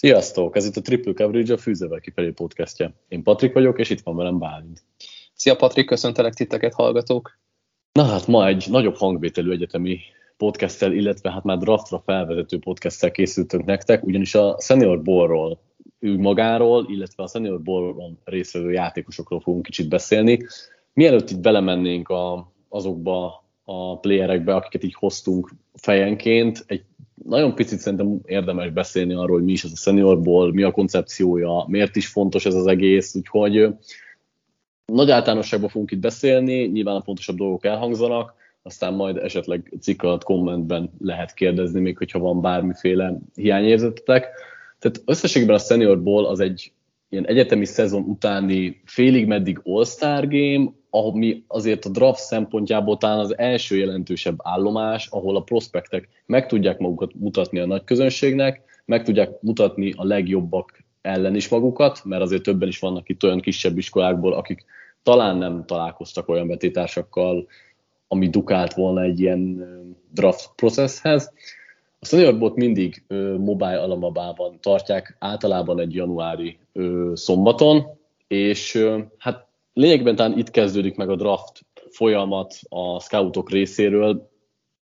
Sziasztok! Ez itt a Triple Coverage, a Fűzővel kifelé podcastja. Én Patrik vagyok, és itt van velem Bálint. Szia Patrik, köszöntelek titeket, hallgatók! Na hát ma egy nagyobb hangvételű egyetemi podcasttel, illetve hát már draftra felvezető podcasttel készültünk nektek, ugyanis a Senior Ballról, ő magáról, illetve a Senior Ballon részvevő játékosokról fogunk kicsit beszélni. Mielőtt itt belemennénk a, azokba a playerekbe, akiket így hoztunk fejenként, egy nagyon picit szerintem érdemes beszélni arról, hogy mi is ez a seniorból, mi a koncepciója, miért is fontos ez az egész, úgyhogy nagy általánosságban fogunk itt beszélni, nyilván a fontosabb dolgok elhangzanak, aztán majd esetleg cikk alatt kommentben lehet kérdezni, még hogyha van bármiféle hiányérzetetek. Tehát összességben a seniorból az egy ilyen egyetemi szezon utáni félig meddig All-Star game, ami azért a draft szempontjából talán az első jelentősebb állomás, ahol a prospektek meg tudják magukat mutatni a nagy közönségnek, meg tudják mutatni a legjobbak ellen is magukat, mert azért többen is vannak itt olyan kisebb iskolákból, akik talán nem találkoztak olyan vetétársakkal, ami dukált volna egy ilyen draft processhez. A senior mindig ö, mobile alamabában tartják, általában egy januári szombaton, és hát lényegben talán itt kezdődik meg a draft folyamat a scoutok részéről,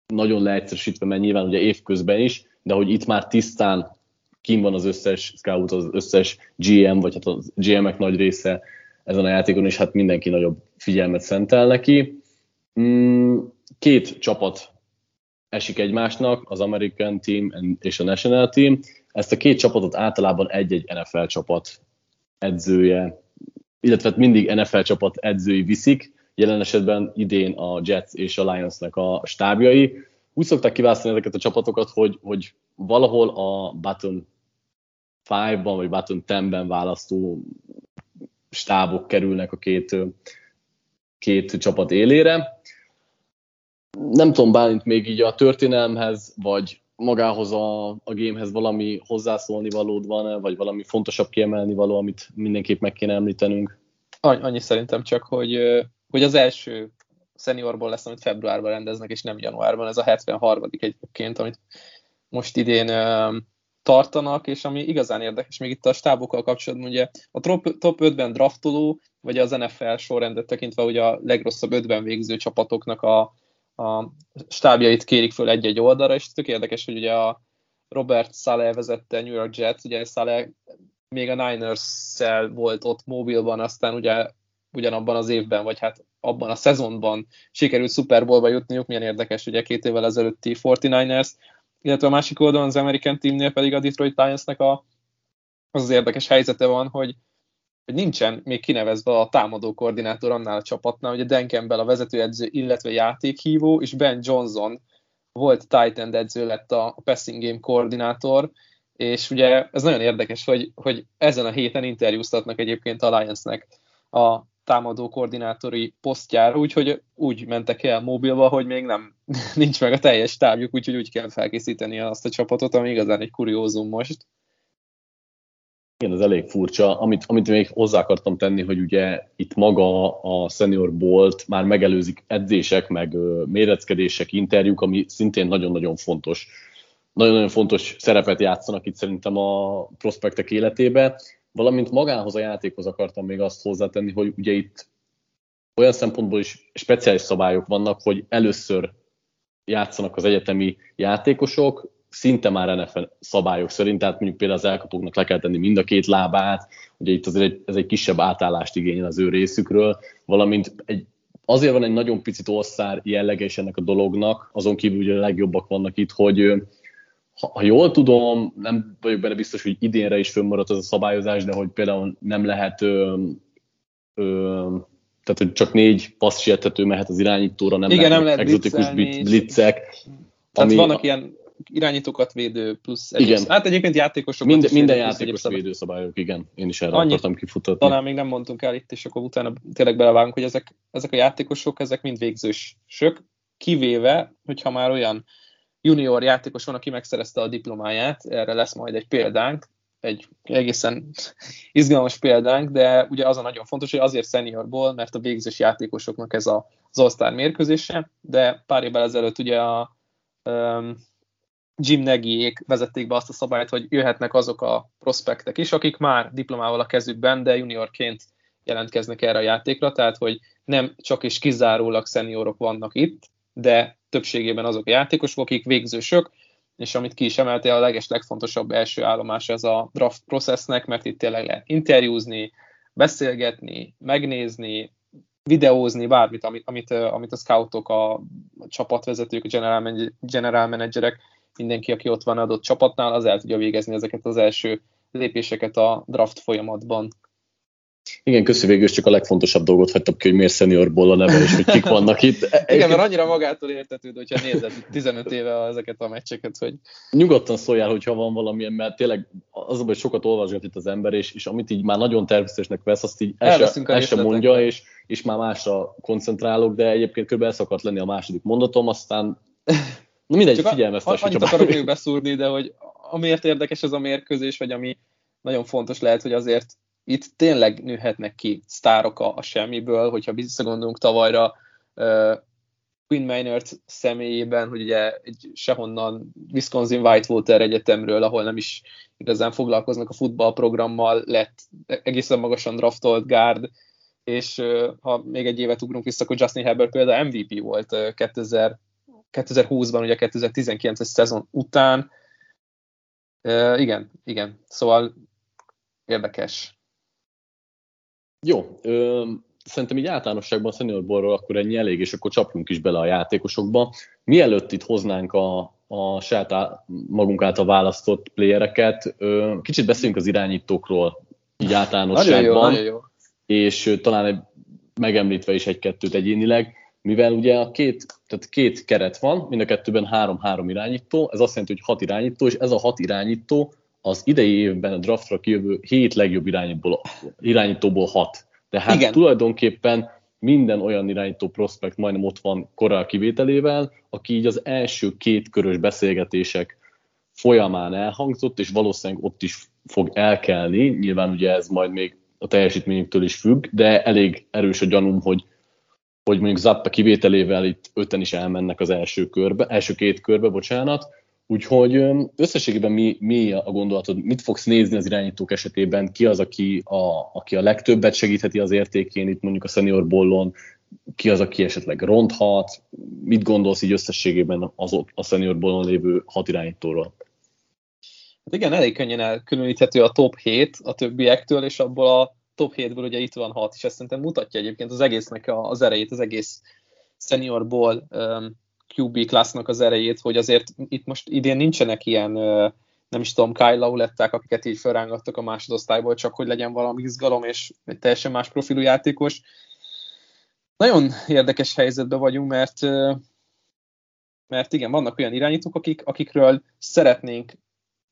nagyon leegyszerűsítve, mert nyilván ugye évközben is, de hogy itt már tisztán kim van az összes scout, az összes GM, vagy hát a GM-ek nagy része ezen a játékon, és hát mindenki nagyobb figyelmet szentel neki. Mm, két csapat esik egymásnak, az American Team és a National Team. Ezt a két csapatot általában egy-egy NFL csapat edzője illetve hát mindig NFL csapat edzői viszik, jelen esetben idén a Jets és a Lionsnek a stábjai. Úgy szokták kiválasztani ezeket a csapatokat, hogy, hogy valahol a button 5-ban vagy button 10-ben választó stábok kerülnek a két, két csapat élére. Nem tudom, Bálint még így a történelmhez, vagy magához a, a gamehez valami hozzászólni valód van-e, vagy valami fontosabb kiemelni való, amit mindenképp meg kéne említenünk? Annyi szerintem csak, hogy, hogy az első szeniorból lesz, amit februárban rendeznek, és nem januárban. Ez a 73. egyébként, amit most idén tartanak, és ami igazán érdekes, még itt a stábokkal kapcsolatban, ugye a top, top 5-ben draftoló, vagy az NFL sorrendet tekintve, ugye a legrosszabb 5-ben végző csapatoknak a, a stábjait kérik föl egy-egy oldalra, és tök érdekes, hogy ugye a Robert Saleh vezette New York Jets, ugye Saleh még a Niners-szel volt ott mobilban, aztán ugye ugyanabban az évben, vagy hát abban a szezonban sikerült Super Bowlba jutniuk, milyen érdekes, ugye két évvel ezelőtti 49ers, illetve a másik oldalon az American teamnél pedig a Detroit Lionsnek a, az az érdekes helyzete van, hogy hogy nincsen még kinevezve a támadó koordinátor annál a csapatnál, hogy a Campbell a vezetőedző, illetve játékhívó, és Ben Johnson volt Titan edző lett a passing game koordinátor, és ugye ez nagyon érdekes, hogy, hogy ezen a héten interjúztatnak egyébként a Lionsnek a támadó koordinátori posztjára, úgyhogy úgy mentek el mobilba, hogy még nem nincs meg a teljes tábjuk, úgyhogy úgy kell felkészíteni azt a csapatot, ami igazán egy kuriózum most. Igen, ez elég furcsa. Amit, amit még hozzá akartam tenni, hogy ugye itt maga a senior bolt már megelőzik edzések, meg méreckedések, interjúk, ami szintén nagyon-nagyon fontos. Nagyon-nagyon fontos szerepet játszanak itt szerintem a prospektek életébe, valamint magához a játékhoz akartam még azt hozzátenni, hogy ugye itt olyan szempontból is speciális szabályok vannak, hogy először játszanak az egyetemi játékosok, szinte már NFL szabályok szerint, tehát mondjuk például az elkapóknak le kell tenni mind a két lábát, ugye itt azért egy, ez egy kisebb átállást igényel az ő részükről, valamint egy, azért van egy nagyon picit orszár jellege is ennek a dolognak, azon kívül ugye a legjobbak vannak itt, hogy ha, ha jól tudom, nem vagyok benne biztos, hogy idénre is fönnmaradt az a szabályozás, de hogy például nem lehet ö, ö, tehát hogy csak négy passz sietető mehet az irányítóra, nem Igen, lehet, nem lehet exotikus blitzek. Tehát ami, vannak ilyen irányítókat védő plusz egyéb, igen. Hát egyébként játékosok. Minden, minden játékos védőszabályok, igen. Én is erre Annyi, akartam kifutatni. Talán még nem mondtunk el itt, és akkor utána tényleg belevágunk, hogy ezek, ezek a játékosok, ezek mind végzősök, kivéve, hogyha már olyan junior játékos van, aki megszerezte a diplomáját, erre lesz majd egy példánk, egy egészen izgalmas példánk, de ugye az a nagyon fontos, hogy azért seniorból, mert a végzős játékosoknak ez a, az all mérkőzése, de pár évvel ezelőtt ugye a um, Jim Nagyék vezették be azt a szabályt, hogy jöhetnek azok a prospektek is, akik már diplomával a kezükben, de juniorként jelentkeznek erre a játékra, tehát hogy nem csak és kizárólag szeniorok vannak itt, de többségében azok a játékosok, akik végzősök, és amit ki is emelte, a leges legfontosabb első állomás ez a draft processnek, mert itt tényleg lehet interjúzni, beszélgetni, megnézni, videózni, bármit, amit, amit, amit a scoutok, a csapatvezetők, a general, general managerek, mindenki, aki ott van adott csapatnál, az el tudja végezni ezeket az első lépéseket a draft folyamatban. Igen, köszi végül csak a legfontosabb dolgot hagytam ki, hogy miért seniorból a neve, és hogy kik vannak itt. Igen, mert annyira magától értetődő, hogyha nézed 15 éve ezeket a meccseket, hogy... Nyugodtan szóljál, hogyha van valamilyen, mert tényleg az, hogy sokat olvasgat itt az ember, és, és amit így már nagyon természetesnek vesz, azt így el se, el se mondja, és, és már másra koncentrálok, de egyébként kb. ez szokott lenni a második mondatom, aztán Na mindegy, Csak figyelmeztes. Annyit akarok még beszúrni, de hogy amiért érdekes ez a mérkőzés, vagy ami nagyon fontos lehet, hogy azért itt tényleg nőhetnek ki sztárok a, a semmiből, hogyha visszagondolunk tavalyra uh, Quinn Maynard személyében, hogy ugye egy sehonnan Wisconsin Whitewater egyetemről, ahol nem is igazán foglalkoznak a futballprogrammal, lett egészen magasan draftolt guard, és uh, ha még egy évet ugrunk vissza, akkor Justin Herbert például MVP volt uh, 2000 2020-ban, ugye 2019-es szezon után. Uh, igen, igen, szóval érdekes. Jó, ö, szerintem így általánosságban a seniorborról akkor ennyi elég, és akkor csapjunk is bele a játékosokba. Mielőtt itt hoznánk a, a saját magunk által választott playereket, ö, kicsit beszéljünk az irányítókról így általánosságban. Nagyon jó, nagyon jó. És ö, talán egy, megemlítve is egy-kettőt egyénileg mivel ugye a két, tehát két keret van, mind a kettőben három-három irányító, ez azt jelenti, hogy hat irányító, és ez a hat irányító az idei évben a draftra kijövő hét legjobb irányítóból, irányítóból hat. Tehát Igen. tulajdonképpen minden olyan irányító prospekt majdnem ott van korral kivételével, aki így az első két körös beszélgetések folyamán elhangzott, és valószínűleg ott is fog elkelni. Nyilván ugye ez majd még a teljesítményüktől is függ, de elég erős a gyanúm, hogy hogy mondjuk Zappa kivételével itt öten is elmennek az első körbe, első két körbe, bocsánat, Úgyhogy összességében mi, mi a gondolatod, mit fogsz nézni az irányítók esetében, ki az, aki a, aki a legtöbbet segítheti az értékén, itt mondjuk a senior bollon, ki az, aki esetleg ronthat, mit gondolsz így összességében az, a senior bollon lévő hat irányítóról? Hát igen, elég könnyen elkülöníthető a top 7 a többiektől, és abból a top 7-ből ugye itt van 6, és ezt szerintem mutatja egyébként az egésznek az erejét, az egész seniorból um, QB klassznak az erejét, hogy azért itt most idén nincsenek ilyen, uh, nem is tudom, Kyle Lauletták, akiket így felrángattak a másodosztályból, csak hogy legyen valami izgalom, és egy teljesen más profilú játékos. Nagyon érdekes helyzetben vagyunk, mert mert igen, vannak olyan irányítók, akik, akikről szeretnénk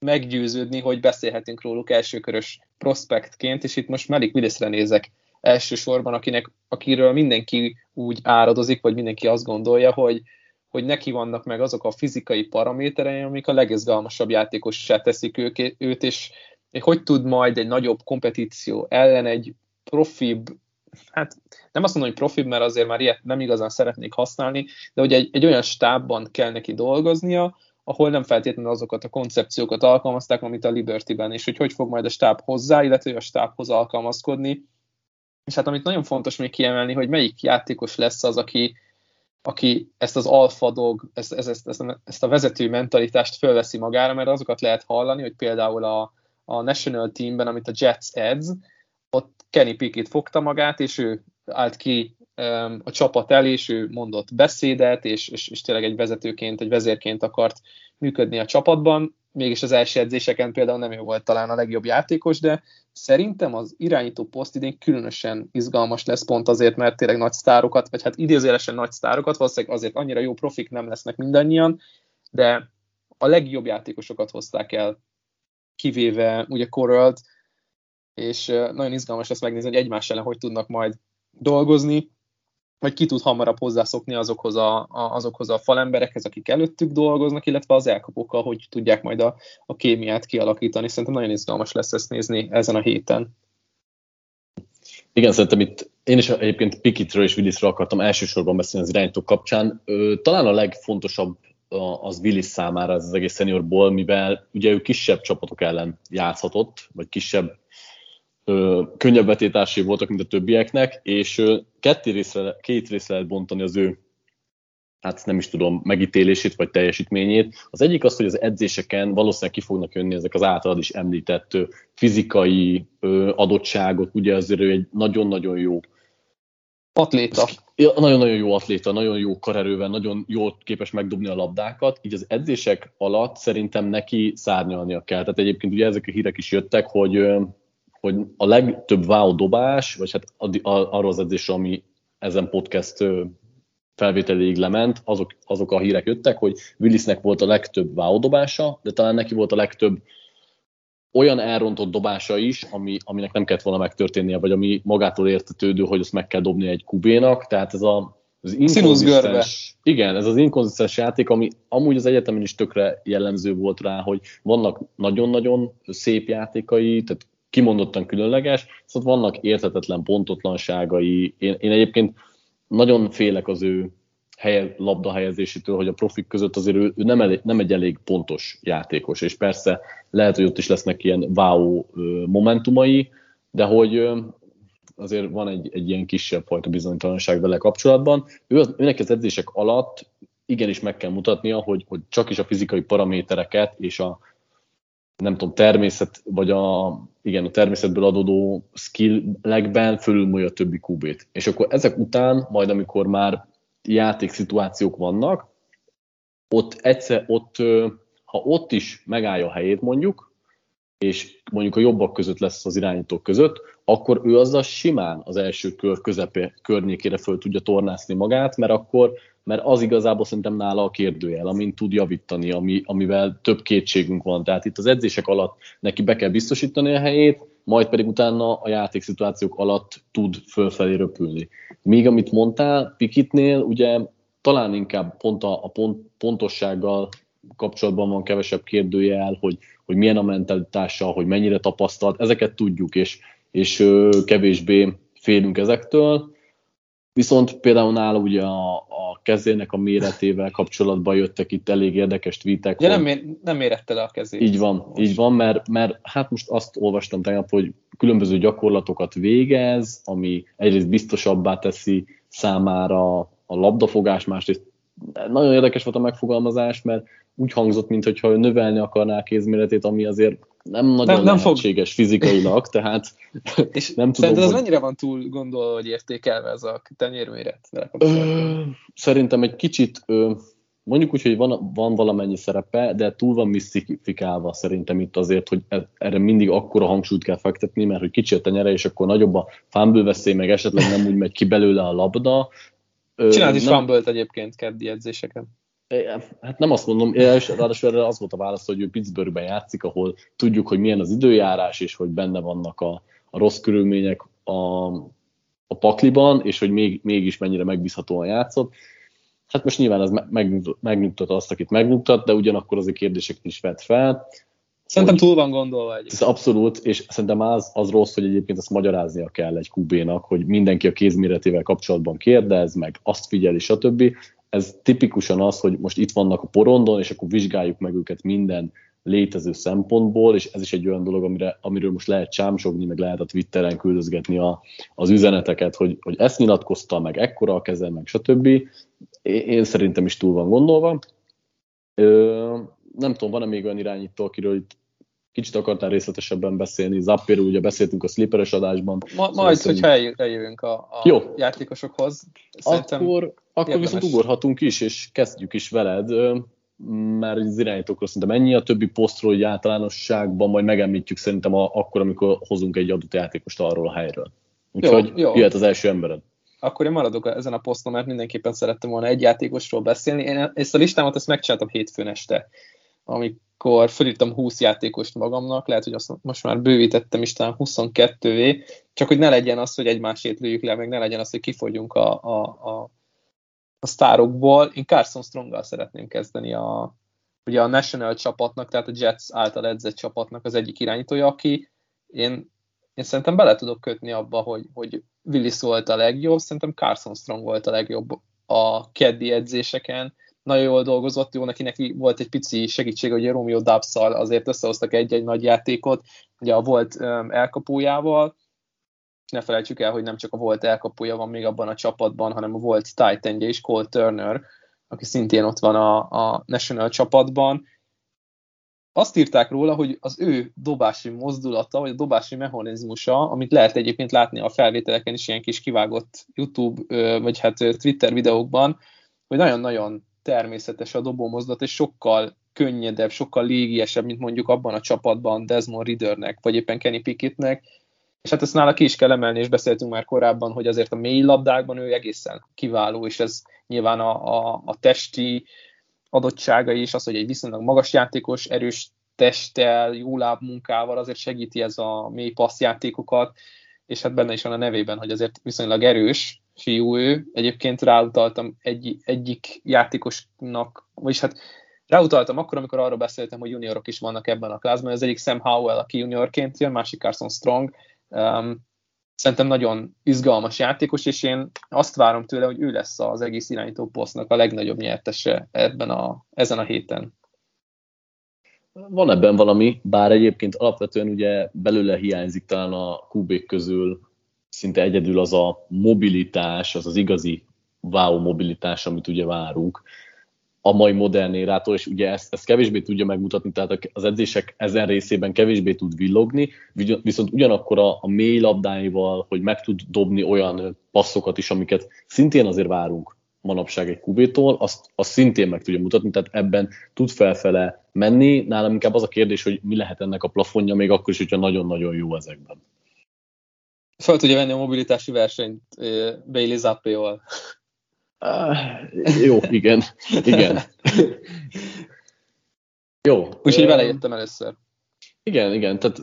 meggyőződni, hogy beszélhetünk róluk elsőkörös prospektként, és itt most Malik Willisre nézek elsősorban, akinek, akiről mindenki úgy áradozik, vagy mindenki azt gondolja, hogy, hogy neki vannak meg azok a fizikai paraméterei, amik a legizgalmasabb játékossá teszik ők, őt, és hogy tud majd egy nagyobb kompetíció ellen egy profibb, hát nem azt mondom, hogy profibb, mert azért már ilyet nem igazán szeretnék használni, de hogy egy, egy olyan stábban kell neki dolgoznia, ahol nem feltétlenül azokat a koncepciókat alkalmazták, amit a Liberty-ben, és hogy hogy fog majd a stáb hozzá, illetve a stábhoz alkalmazkodni. És hát amit nagyon fontos még kiemelni, hogy melyik játékos lesz az, aki, aki ezt az alfa dog, ezt, ezt, ezt, ezt a vezető mentalitást fölveszi magára, mert azokat lehet hallani, hogy például a, a National Teamben, amit a Jets edz, ott Kenny Pickett fogta magát, és ő állt ki a csapat el, és ő mondott beszédet, és, és, és tényleg egy vezetőként, egy vezérként akart működni a csapatban. Mégis az első edzéseken például nem ő volt talán a legjobb játékos, de szerintem az irányító poszt idén különösen izgalmas lesz pont azért, mert tényleg nagy sztárokat, vagy hát idézélesen nagy sztárokat, valószínűleg azért annyira jó profik nem lesznek mindannyian, de a legjobb játékosokat hozták el, kivéve ugye Corralt, és nagyon izgalmas lesz megnézni, hogy egymás ellen hogy tudnak majd dolgozni vagy ki tud hamarabb hozzászokni azokhoz a, a, azokhoz a falemberekhez, akik előttük dolgoznak, illetve az elkapókkal, hogy tudják majd a, a kémiát kialakítani. Szerintem nagyon izgalmas lesz ezt nézni ezen a héten. Igen, szerintem itt én is egyébként Pikitről és Willisről akartam elsősorban beszélni az irányítók kapcsán. Talán a legfontosabb az Willis számára ez az egész seniorból, mivel ugye ő kisebb csapatok ellen játszhatott, vagy kisebb ö, könnyebb vetétársai voltak, mint a többieknek, és ö, ketté részre, két részre lehet bontani az ő hát nem is tudom, megítélését vagy teljesítményét. Az egyik az, hogy az edzéseken valószínűleg ki fognak jönni ezek az általad is említett fizikai adottságok, ugye azért ő egy nagyon-nagyon jó Atléta. Nagyon-nagyon jó atléta, nagyon jó karerővel, nagyon jól képes megdobni a labdákat, így az edzések alatt szerintem neki szárnyalnia kell. Tehát egyébként ugye ezek a hírek is jöttek, hogy, hogy a legtöbb wow dobás, vagy hát arról az edzésre, ami ezen podcast felvételéig lement, azok, azok a hírek jöttek, hogy Willisnek volt a legtöbb wow dobása, de talán neki volt a legtöbb olyan elrontott dobása is, ami, aminek nem kellett volna megtörténnie, vagy ami magától értetődő, hogy azt meg kell dobni egy kubénak, tehát ez a az inkonzisztens, igen, ez az inkonzisztens játék, ami amúgy az egyetemen is tökre jellemző volt rá, hogy vannak nagyon-nagyon szép játékai, tehát kimondottan különleges, szóval vannak érthetetlen pontotlanságai. Én, én egyébként nagyon félek az ő helye, labda helyezésétől, hogy a profik között azért ő, ő nem, elég, nem egy elég pontos játékos, és persze lehet, hogy ott is lesznek ilyen wow momentumai, de hogy azért van egy, egy ilyen kisebb fajta bizonytalanság vele kapcsolatban. Ő, az, őnek az edzések alatt igenis meg kell mutatnia, hogy, hogy csak is a fizikai paramétereket és a nem tudom, természet, vagy a, igen, a természetből adódó skillekben fölülmúlja a többi kubét. És akkor ezek után, majd amikor már játékszituációk vannak, ott egyszer, ott, ha ott is megállja a helyét mondjuk, és mondjuk a jobbak között lesz az irányítók között, akkor ő azzal simán az első kör közepé környékére föl tudja tornászni magát, mert akkor, mert az igazából szerintem nála a kérdőjel, amin tud javítani, ami, amivel több kétségünk van. Tehát itt az edzések alatt neki be kell biztosítani a helyét, majd pedig utána a játékszituációk alatt tud fölfelé röpülni. Míg amit mondtál, Pikitnél ugye talán inkább pont a, a pont, pontossággal kapcsolatban van kevesebb kérdőjel, hogy, hogy milyen a mentalitása, hogy mennyire tapasztalt, ezeket tudjuk, és, és kevésbé félünk ezektől. Viszont például nála ugye a, a kezének a méretével kapcsolatban jöttek itt elég érdekes tweetek. Ja, nem, ér, nem érette le a kezét. Így van, most. így van, mert, mert hát most azt olvastam tegnap, hogy különböző gyakorlatokat végez, ami egyrészt biztosabbá teszi számára a labdafogás, másrészt nagyon érdekes volt a megfogalmazás, mert úgy hangzott, mintha ő növelni akarná a kézméretét, ami azért nem nagyon nem, nem lehetséges fog. fizikailag, tehát és nem tudom, hogy... ez mennyire van túl gondolva, hogy értékelve ez a tenyérméret? Ö, szerintem egy kicsit, ö, mondjuk úgy, hogy van, van valamennyi szerepe, de túl van misztifikálva szerintem itt azért, hogy e- erre mindig akkora hangsúlyt kell fektetni, mert hogy kicsi a tenyere, és akkor nagyobb a fámbőveszély, meg esetleg nem úgy megy ki belőle a labda. Csinált is fámbölt egyébként keddi edzéseken. Hát nem azt mondom, és ráadásul erre az volt a válasz, hogy ő Pittsburghben játszik, ahol tudjuk, hogy milyen az időjárás, és hogy benne vannak a, a rossz körülmények a, a pakliban, és hogy még, mégis mennyire megbízhatóan játszott. Hát most nyilván ez megnyugtat azt, akit megnyugtat, de ugyanakkor azért kérdéseket is vet fel. Szerintem túl van gondolva egy. Ez abszolút, és szerintem az, az rossz, hogy egyébként ezt magyaráznia kell egy QB-nak, hogy mindenki a kézméretével kapcsolatban kérdez, meg azt figyeli, stb ez tipikusan az, hogy most itt vannak a porondon, és akkor vizsgáljuk meg őket minden létező szempontból, és ez is egy olyan dolog, amire, amiről most lehet csámsogni, meg lehet a Twitteren küldözgetni a, az üzeneteket, hogy, hogy ezt nyilatkozta, meg ekkora a keze, meg stb. Én szerintem is túl van gondolva. Ö, nem tudom, van-e még olyan irányító, akiről itt kicsit akartál részletesebben beszélni. Zappéről ugye beszéltünk a slipperes adásban. Ma, szóval majd, hogyha eljövünk a, a Jó. játékosokhoz. Szerintem akkor, akkor viszont ugorhatunk is, és kezdjük is veled, mert az irányítókról szerintem ennyi, a többi posztról hogy általánosságban majd megemlítjük szerintem a, akkor, amikor hozunk egy adott játékost arról a helyről. Úgyhogy jó, jó. jöhet az első embered. Akkor én maradok ezen a poszton, mert mindenképpen szerettem volna egy játékosról beszélni. Én ezt a listámat ezt megcsináltam hétfőn este, amikor fölírtam 20 játékost magamnak, lehet, hogy azt most már bővítettem is talán 22-vé, csak hogy ne legyen az, hogy egymásét lőjük le, meg ne legyen az, hogy kifogyunk a, a, a, a sztárokból. Én Carson Stronggal szeretném kezdeni a, ugye a National csapatnak, tehát a Jets által edzett csapatnak az egyik irányítója, aki én, én szerintem bele tudok kötni abba, hogy, hogy Willis volt a legjobb, szerintem Carson Strong volt a legjobb a keddi edzéseken, nagyon jól dolgozott, jó neki, neki volt egy pici segítség, hogy Romeo dubs azért összehoztak egy-egy nagy játékot, ugye a volt um, elkapójával, ne felejtsük el, hogy nem csak a volt elkapója van még abban a csapatban, hanem a volt titan is, Cole Turner, aki szintén ott van a, a National csapatban. Azt írták róla, hogy az ő dobási mozdulata, vagy a dobási mechanizmusa, amit lehet egyébként látni a felvételeken is ilyen kis kivágott YouTube, vagy hát Twitter videókban, hogy nagyon-nagyon természetes a dobó mozdulat, és sokkal könnyedebb, sokkal légiesebb, mint mondjuk abban a csapatban Desmond Riddernek, vagy éppen Kenny Pickettnek, és hát ezt nála ki is kell emelni, és beszéltünk már korábban, hogy azért a mély labdákban ő egészen kiváló, és ez nyilván a, a, a testi adottsága is, az, hogy egy viszonylag magas játékos, erős testtel, jó lábmunkával azért segíti ez a mély passzjátékokat, és hát benne is van a nevében, hogy azért viszonylag erős fiú ő. Egyébként ráutaltam egy, egyik játékosnak, vagyis hát ráutaltam akkor, amikor arról beszéltem, hogy juniorok is vannak ebben a klázban. Az egyik Sam Howell, aki juniorként jön, másik Carson Strong, Um, szerintem nagyon izgalmas játékos, és én azt várom tőle, hogy ő lesz az egész irányító posztnak a legnagyobb nyertese ebben a, ezen a héten. Van ebben valami, bár egyébként alapvetően ugye belőle hiányzik talán a kubék közül szinte egyedül az a mobilitás, az az igazi wow mobilitás, amit ugye várunk a mai modern érától, és ugye ezt, ezt kevésbé tudja megmutatni, tehát az edzések ezen részében kevésbé tud villogni, viszont ugyanakkor a, a mély labdáival, hogy meg tud dobni olyan passzokat is, amiket szintén azért várunk manapság egy kubétól, azt, azt szintén meg tudja mutatni, tehát ebben tud felfele menni. Nálam inkább az a kérdés, hogy mi lehet ennek a plafonja, még akkor is, hogyha nagyon-nagyon jó ezekben. Fel tudja venni a mobilitási versenyt Bailey Zappéval. Uh, jó, igen, igen. jó. Úgyhogy belejöttem először. Igen, igen, tehát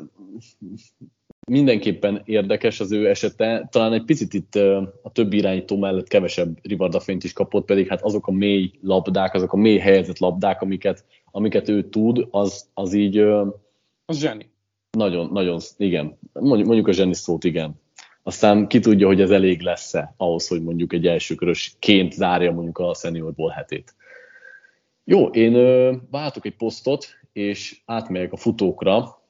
mindenképpen érdekes az ő esete. Talán egy picit itt a többi irányító mellett kevesebb rivardafényt is kapott, pedig hát azok a mély labdák, azok a mély helyezett labdák, amiket, amiket ő tud, az, az így... Az zseni. Nagyon, nagyon, igen. Mondjuk a zseni szót, igen. Aztán ki tudja, hogy ez elég lesz-e ahhoz, hogy mondjuk egy elsőkörösként zárja mondjuk a seniorból hetét. Jó, én váltok egy posztot, és átmegyek a futókra.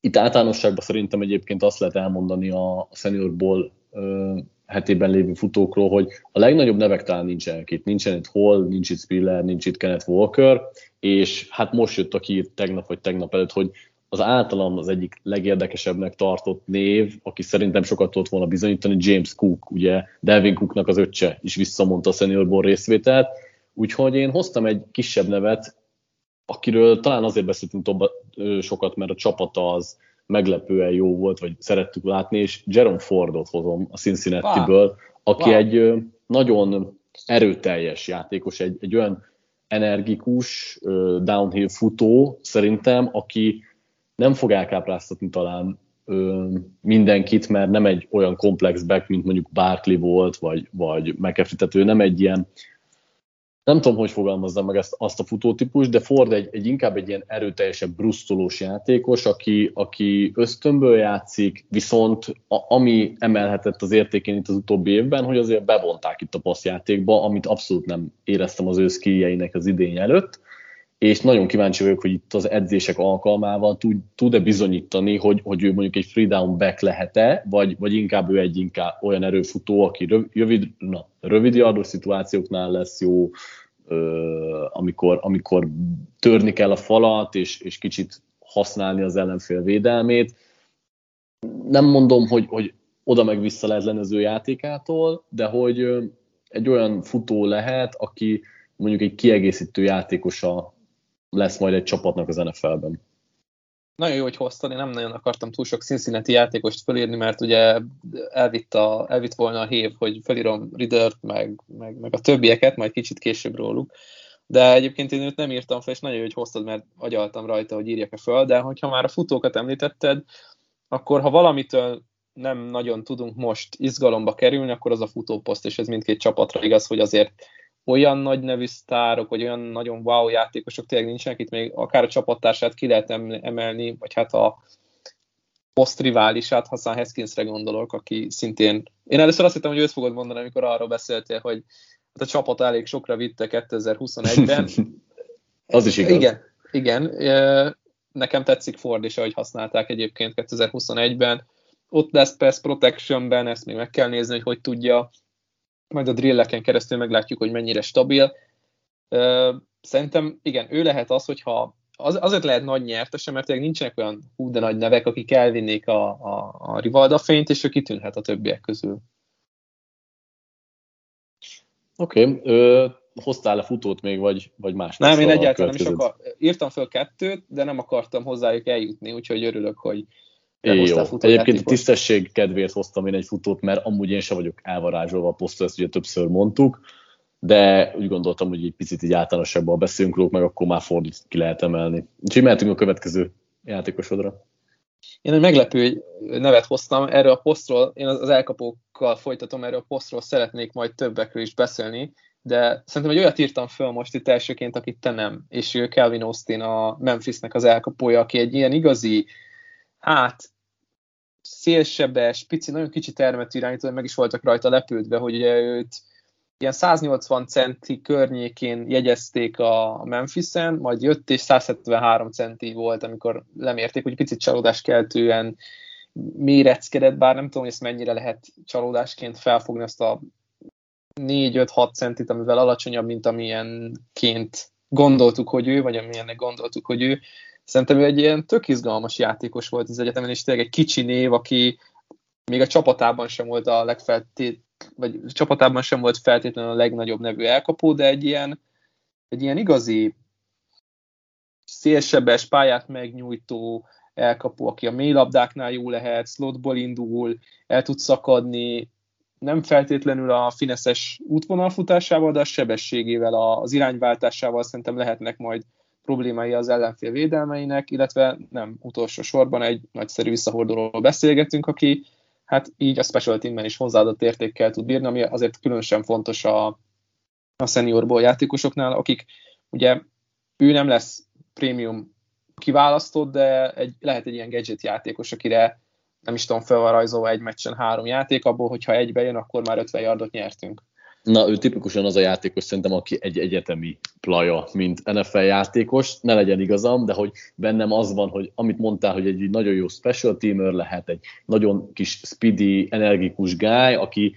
Itt általánosságban szerintem egyébként azt lehet elmondani a, seniorból ö, hetében lévő futókról, hogy a legnagyobb nevek talán nincsenek itt. Nincsen itt Hall, nincs itt Spiller, nincs itt Kenneth Walker, és hát most jött a ki tegnap vagy tegnap előtt, hogy az általam az egyik legérdekesebbnek tartott név, aki szerintem sokat tudott volna bizonyítani, James Cook, ugye? Devin Cooknak az öccse is visszamondta a Senior Bowl részvételt, úgyhogy én hoztam egy kisebb nevet, akiről talán azért beszéltünk toba, sokat, mert a csapata az meglepően jó volt, vagy szerettük látni, és Jerome Fordot hozom a Cincinnati-ből, aki wow. egy nagyon erőteljes játékos, egy, egy olyan energikus downhill futó szerintem, aki nem fog elkápráztatni talán ö, mindenkit, mert nem egy olyan komplex back, mint mondjuk Barkley volt, vagy, vagy McAfee, tehát ő nem egy ilyen, nem tudom, hogy fogalmazzam meg ezt, azt a futótípus, de Ford egy, egy inkább egy ilyen erőteljesebb, brusztolós játékos, aki, aki ösztönből játszik, viszont a, ami emelhetett az értékén itt az utóbbi évben, hogy azért bevonták itt a passzjátékba, amit abszolút nem éreztem az ő az idény előtt, és nagyon kíváncsi vagyok, hogy itt az edzések alkalmával tud, tud-e bizonyítani, hogy, hogy ő mondjuk egy free down back lehet-e, vagy, vagy inkább ő egy inkább olyan erőfutó, aki rövid, na, rövid yardos szituációknál lesz jó, ö, amikor, amikor törni kell a falat, és, és kicsit használni az ellenfél védelmét. Nem mondom, hogy, hogy oda meg vissza lehet lenni az ő játékától, de hogy egy olyan futó lehet, aki mondjuk egy kiegészítő játékosa lesz majd egy csapatnak az NFL-ben. Nagyon jó, hogy hoztad, én nem nagyon akartam túl sok Cincinnati játékost fölírni, mert ugye elvitt, a, elvitt volna a hév, hogy felírom Riddert, meg, meg, meg a többieket, majd kicsit később róluk. De egyébként én őt nem írtam fel, és nagyon jó, hogy hoztad, mert agyaltam rajta, hogy írjak-e föl, de hogyha már a futókat említetted, akkor ha valamitől nem nagyon tudunk most izgalomba kerülni, akkor az a futóposzt, és ez mindkét csapatra igaz, hogy azért olyan nagy nevű sztárok, vagy olyan nagyon wow játékosok tényleg nincsenek, itt még akár a csapattársát ki lehet emelni, vagy hát a posztriválisát, Hassan Haskinsre gondolok, aki szintén... Én először azt hittem, hogy őt fogod mondani, amikor arról beszéltél, hogy a csapat elég sokra vitte 2021-ben. Az is igaz. Igen, igen. Nekem tetszik Ford is, ahogy használták egyébként 2021-ben. Ott lesz Pass Protectionben, ezt még meg kell nézni, hogy hogy tudja. Majd a drilleken keresztül meglátjuk, hogy mennyire stabil. Szerintem igen, ő lehet az, hogyha az, azért lehet nagy nyertese, mert nincsenek olyan hú de nagy nevek, akik elvinnék a, a, a Rivalda fényt, és ő kitűnhet a többiek közül. Oké, okay. hoztál-e futót még, vagy, vagy más? Nem, én egyáltalán nem is akar, írtam föl kettőt, de nem akartam hozzájuk eljutni, úgyhogy örülök, hogy é, jó. Egyébként tisztesség kedvéért hoztam én egy futót, mert amúgy én sem vagyok elvarázsolva a posztra, ezt ugye többször mondtuk, de úgy gondoltam, hogy egy picit így általánosabban beszélünk róluk, meg akkor már fordít ki lehet emelni. Úgyhogy mehetünk a következő játékosodra. Én egy meglepő nevet hoztam erről a posztról, én az elkapókkal folytatom, erről a posztról szeretnék majd többekről is beszélni, de szerintem egy olyat írtam föl most itt elsőként, akit te nem, és ő Kelvin Austin a Memphisnek az elkapója, aki egy ilyen igazi, hát szélsebes, pici, nagyon kicsi termetű irányító, meg is voltak rajta lepődve, hogy ugye őt ilyen 180 centi környékén jegyezték a Memphisen, majd jött és 173 centi volt, amikor lemérték, hogy picit csalódáskeltően méreckedett, bár nem tudom, hogy ezt mennyire lehet csalódásként felfogni ezt a 4-5-6 centit, amivel alacsonyabb, mint amilyenként gondoltuk, hogy ő, vagy amilyennek gondoltuk, hogy ő. Szerintem ő egy ilyen tök izgalmas játékos volt az egyetemen, és tényleg egy kicsi név, aki még a csapatában sem volt a legfeltét, vagy a csapatában sem volt feltétlenül a legnagyobb nevű elkapó, de egy ilyen, egy ilyen igazi szélsebes pályát megnyújtó elkapó, aki a mélylabdáknál jó lehet, slotból indul, el tud szakadni, nem feltétlenül a fineszes útvonalfutásával, de a sebességével, az irányváltásával szerintem lehetnek majd problémái az ellenfél védelmeinek, illetve nem utolsó sorban egy nagyszerű visszahordulóról beszélgetünk, aki hát így a special teamben is hozzáadott értékkel tud bírni, ami azért különösen fontos a, a seniorból játékosoknál, akik ugye ő nem lesz prémium kiválasztott, de egy, lehet egy ilyen gadget játékos, akire nem is tudom, fel van rajzolva egy meccsen három játék, abból, hogyha egybe jön, akkor már 50 yardot nyertünk. Na, ő tipikusan az a játékos szerintem, aki egy egyetemi plaja, mint NFL játékos, ne legyen igazam, de hogy bennem az van, hogy amit mondtál, hogy egy nagyon jó special teamer lehet, egy nagyon kis speedy, energikus guy, aki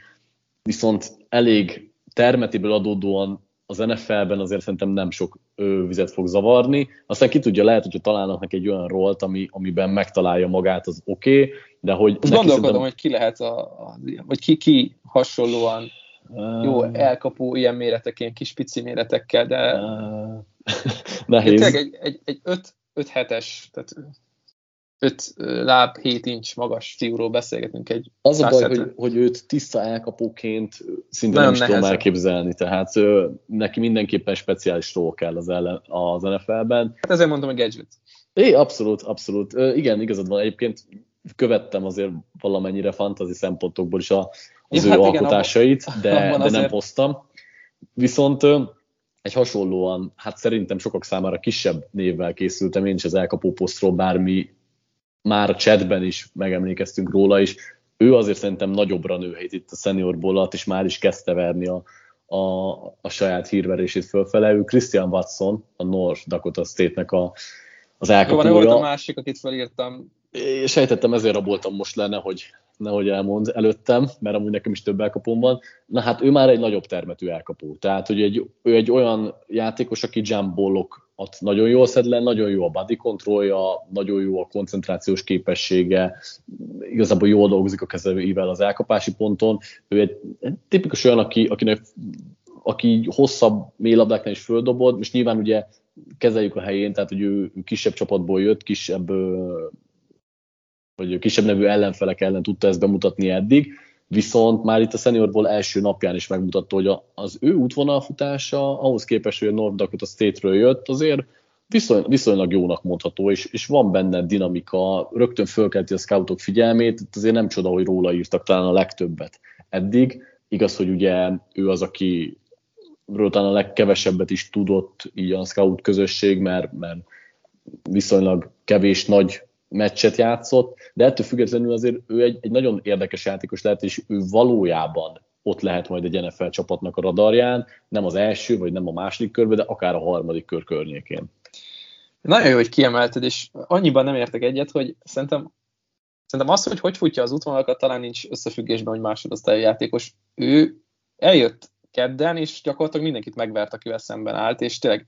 viszont elég termetiből adódóan az NFL-ben azért szerintem nem sok vizet fog zavarni. Aztán ki tudja, lehet, hogyha találnak neki egy olyan rolt, ami, amiben megtalálja magát, az oké, okay, de hogy... Gondolkodom, szerintem... hogy ki lehet, a, a, vagy ki, ki hasonlóan jó elkapó ilyen méretek, ilyen kis pici méretekkel, de nehéz. egy, egy, egy 5, 5 hetes, tehát 5 láb, 7 incs magas fiúról beszélgetünk egy Az a baj, hogy, hogy őt tiszta elkapóként szinte nem is tudom elképzelni, tehát ő, neki mindenképpen speciális ról kell az, ellen, az NFL-ben. Hát ezért mondtam, hogy gadget. É, abszolút, abszolút. Igen, igazad van. Egyébként követtem azért valamennyire fantazi szempontokból is a, az ja, ő hát alkotásait, igen, de, de nem hoztam. Viszont egy hasonlóan, hát szerintem sokak számára kisebb névvel készültem én is az elkapó posztról, bármi már a chatben is megemlékeztünk róla is. Ő azért szerintem nagyobbra nőhet itt a senior bollat, és már is kezdte verni a, a, a saját hírverését fölfele. Ő Christian Watson, a North Dakota State-nek a, az elkapója. Jó, volt a másik, akit felírtam. Sejtettem, ezért raboltam most lenne, hogy nehogy elmond előttem, mert amúgy nekem is több elkapom van. Na hát ő már egy nagyobb termetű elkapó. Tehát, hogy egy, ő egy olyan játékos, aki jumpbollokat nagyon jól szed le, nagyon jó a body kontrollja, nagyon jó a koncentrációs képessége, igazából jól dolgozik a kezeivel az elkapási ponton. Ő egy, egy tipikus olyan, aki, akinek aki hosszabb mélylabdáknál is földobod, és nyilván ugye kezeljük a helyén, tehát hogy ő kisebb csapatból jött, kisebb vagy kisebb nevű ellenfelek ellen tudta ezt bemutatni eddig, viszont már itt a seniorból első napján is megmutatta, hogy az ő útvonalfutása ahhoz képest, hogy a North Dakota State-ről jött, azért viszony, viszonylag jónak mondható, és, és van benne dinamika, rögtön fölkelti a scoutok figyelmét, azért nem csoda, hogy róla írtak talán a legtöbbet eddig. Igaz, hogy ugye ő az, aki talán a legkevesebbet is tudott így a scout közösség, mert, mert viszonylag kevés nagy meccset játszott, de ettől függetlenül azért ő egy, egy nagyon érdekes játékos lehet, és ő valójában ott lehet majd egy NFL csapatnak a radarján, nem az első, vagy nem a második körbe, de akár a harmadik kör környékén. Nagyon jó, hogy kiemelted, és annyiban nem értek egyet, hogy szerintem, szerintem az, hogy hogy futja az útvonalakat, talán nincs összefüggésben, hogy másodosztályú játékos. Ő eljött kedden, és gyakorlatilag mindenkit megvert, akivel szemben állt, és tényleg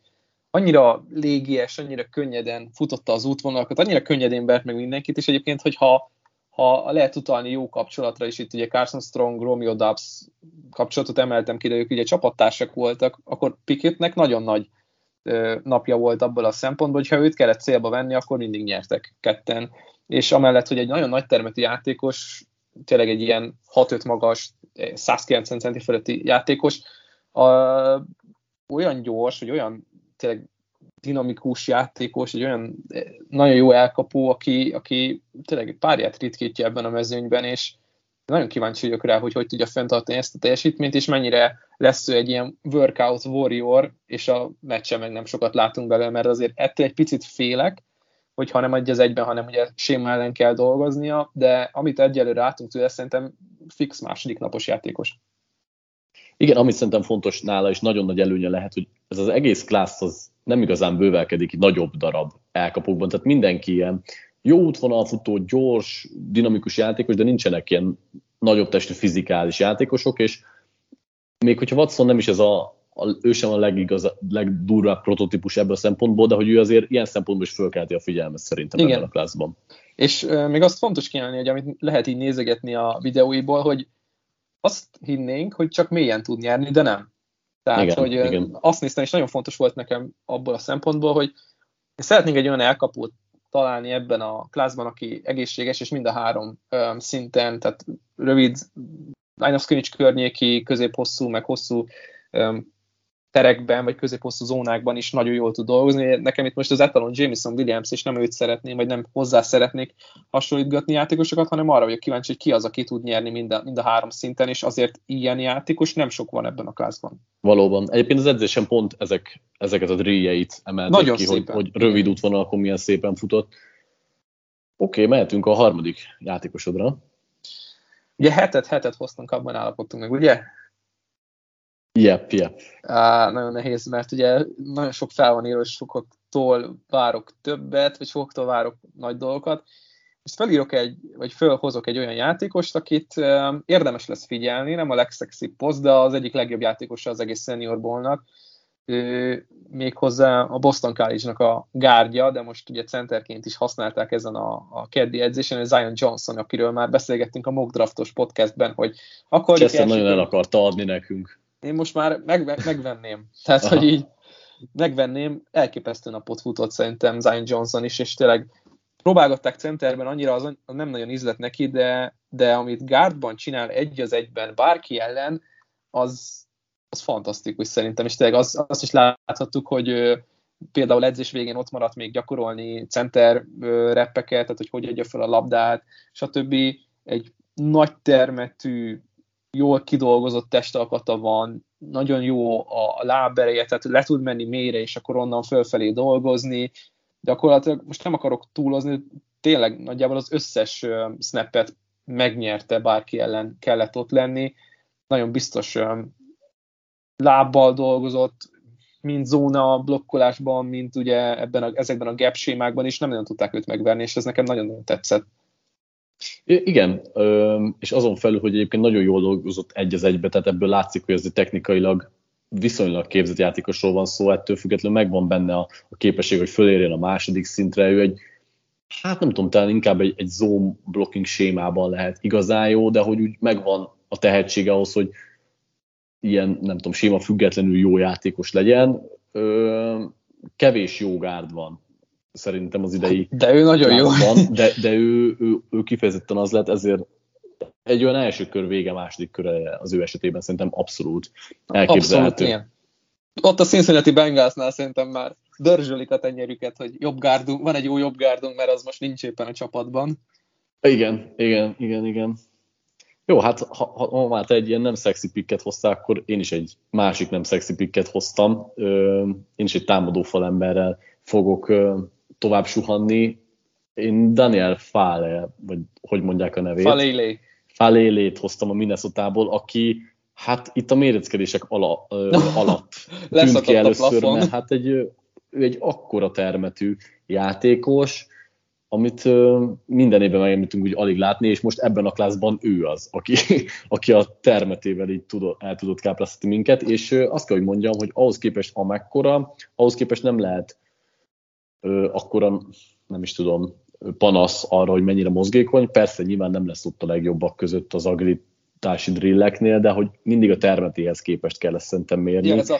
annyira légies, annyira könnyeden futotta az útvonalakat, annyira könnyedén vert meg mindenkit, és egyébként, hogyha ha lehet utalni jó kapcsolatra is, itt ugye Carson Strong, Romeo Dubs kapcsolatot emeltem ki, de ők ugye csapattársak voltak, akkor Pickettnek nagyon nagy napja volt abból a szempontból, hogy ha őt kellett célba venni, akkor mindig nyertek ketten. És amellett, hogy egy nagyon nagy termetű játékos, tényleg egy ilyen 6-5 magas, 190 centi fölötti játékos, a, olyan gyors, hogy olyan tényleg dinamikus játékos, egy olyan nagyon jó elkapó, aki, aki tényleg párját ritkítja ebben a mezőnyben, és nagyon kíváncsi vagyok rá, hogy hogy tudja fenntartani ezt a teljesítményt, és mennyire lesz ő egy ilyen workout warrior, és a meccsen meg nem sokat látunk belőle, mert azért ettől egy picit félek, hogy ha nem egy az egyben, hanem ugye séma ellen kell dolgoznia, de amit egyelőre látunk tőle, szerintem fix második napos játékos. Igen, amit szerintem fontos nála, és nagyon nagy előnye lehet, hogy ez az egész klassz az nem igazán bővelkedik nagyobb darab elkapókban, tehát mindenki ilyen jó útvonalfutó, gyors, dinamikus játékos, de nincsenek ilyen nagyobb testű fizikális játékosok, és még hogyha Watson nem is ez a, a ő sem a legigaz, legdurvább prototípus ebből a szempontból, de hogy ő azért ilyen szempontból is fölkelti a figyelmet szerintem Igen. ebben a klászban. És uh, még azt fontos kiállni, hogy amit lehet így nézegetni a videóiból, hogy azt hinnénk, hogy csak mélyen tud nyerni, de nem. Tehát, igen, hogy igen. azt néztem, és nagyon fontos volt nekem abból a szempontból, hogy szeretnénk egy olyan elkapót találni ebben a klászban, aki egészséges, és mind a három um, szinten, tehát rövid of scrimmage környéki, középhosszú, meg hosszú um, terekben, vagy középhosszú zónákban is nagyon jól tud dolgozni. Nekem itt most az etalon Jameson Williams, és nem őt szeretném, vagy nem hozzá szeretnék hasonlítgatni játékosokat, hanem arra vagyok kíváncsi, hogy ki az, aki tud nyerni mind a, mind a három szinten, és azért ilyen játékos nem sok van ebben a klászban. Valóban. Egyébként az edzésen pont ezek, ezeket a dríjeit emelték nagyon ki, hogy, hogy rövid útvonalakon milyen szépen futott. Oké, okay, mehetünk a harmadik játékosodra. Ugye hetet, hetet hoztunk, abban állapodtunk meg, ugye? Yep, yep. Á, nagyon nehéz, mert ugye nagyon sok fel van írva, és sokaktól várok többet, vagy sokaktól várok nagy dolgokat. És felírok egy, vagy fölhozok egy olyan játékost, akit uh, érdemes lesz figyelni, nem a legszexibb poszt, de az egyik legjobb játékosa az egész senior ballnak. Uh, méghozzá a Boston College-nak a gárdja, de most ugye centerként is használták ezen a, a keddi edzésen, Zion Johnson, akiről már beszélgettünk a mock draftos podcastben, hogy akkor... Chester nagyon el akarta adni nekünk én most már meg, megvenném. Tehát, Aha. hogy így megvenném, elképesztő napot futott szerintem Zion Johnson is, és tényleg próbálgatták centerben, annyira az, az nem nagyon ízlet neki, de, de amit guardban csinál egy az egyben bárki ellen, az, az fantasztikus szerintem, és tényleg az, azt is láthattuk, hogy ő, például edzés végén ott maradt még gyakorolni center reppeket, tehát hogy hogy adja fel a labdát, stb. Egy nagy termetű, jól kidolgozott testalkata van, nagyon jó a lábereje, tehát le tud menni mélyre, és akkor onnan fölfelé dolgozni. Gyakorlatilag most nem akarok túlozni, tényleg nagyjából az összes snappet megnyerte, bárki ellen kellett ott lenni. Nagyon biztos lábbal dolgozott, mint zóna blokkolásban, mint ugye ebben a, ezekben a gap sémákban is nem nagyon tudták őt megverni, és ez nekem nagyon-nagyon tetszett. Igen, és azon felül, hogy egyébként nagyon jól dolgozott egy az egybe, tehát ebből látszik, hogy ez technikailag viszonylag képzett játékosról van szó, ettől függetlenül megvan benne a, a képesség, hogy fölérjen a második szintre, ő egy, hát nem tudom, talán inkább egy, egy zone blocking sémában lehet igazán jó, de hogy úgy megvan a tehetsége ahhoz, hogy ilyen, nem tudom, séma függetlenül jó játékos legyen. Kevés jó gárd van szerintem az idei De ő nagyon jó. Van, de, de ő, ő, ő kifejezetten az lett, ezért egy olyan első kör vége, második köre az ő esetében szerintem abszolút elképzelhető. Abszolút, igen. Ott a Cincinnati Bengalsnál szerintem már dörzsölik a tenyerüket, hogy jobb gárdunk, van egy jó jobb gárdunk, mert az most nincs éppen a csapatban. Igen, igen, igen, igen. Jó, hát ha, ha, már te egy ilyen nem szexi pikket hoztál, akkor én is egy másik nem szexi pikket hoztam. Ö, én is egy támadó falemberrel fogok tovább suhanni. Én Daniel Fale, vagy hogy mondják a nevét? Falele. Falélét hoztam a minnesota aki Hát itt a méreckedések ala, ö, alatt tűnt ki először, mert hát egy, ő egy akkora termetű játékos, amit ö, minden évben megemlítünk úgy alig látni, és most ebben a klászban ő az, aki, aki a termetével így tudott, el tudott kápráztatni minket, és ö, azt kell, hogy mondjam, hogy ahhoz képest amekkora, ahhoz képest nem lehet ö, akkora, nem is tudom, panasz arra, hogy mennyire mozgékony. Persze nyilván nem lesz ott a legjobbak között az agritási drilleknél, de hogy mindig a termetéhez képest kell ezt szerintem mérni. Ja, ez a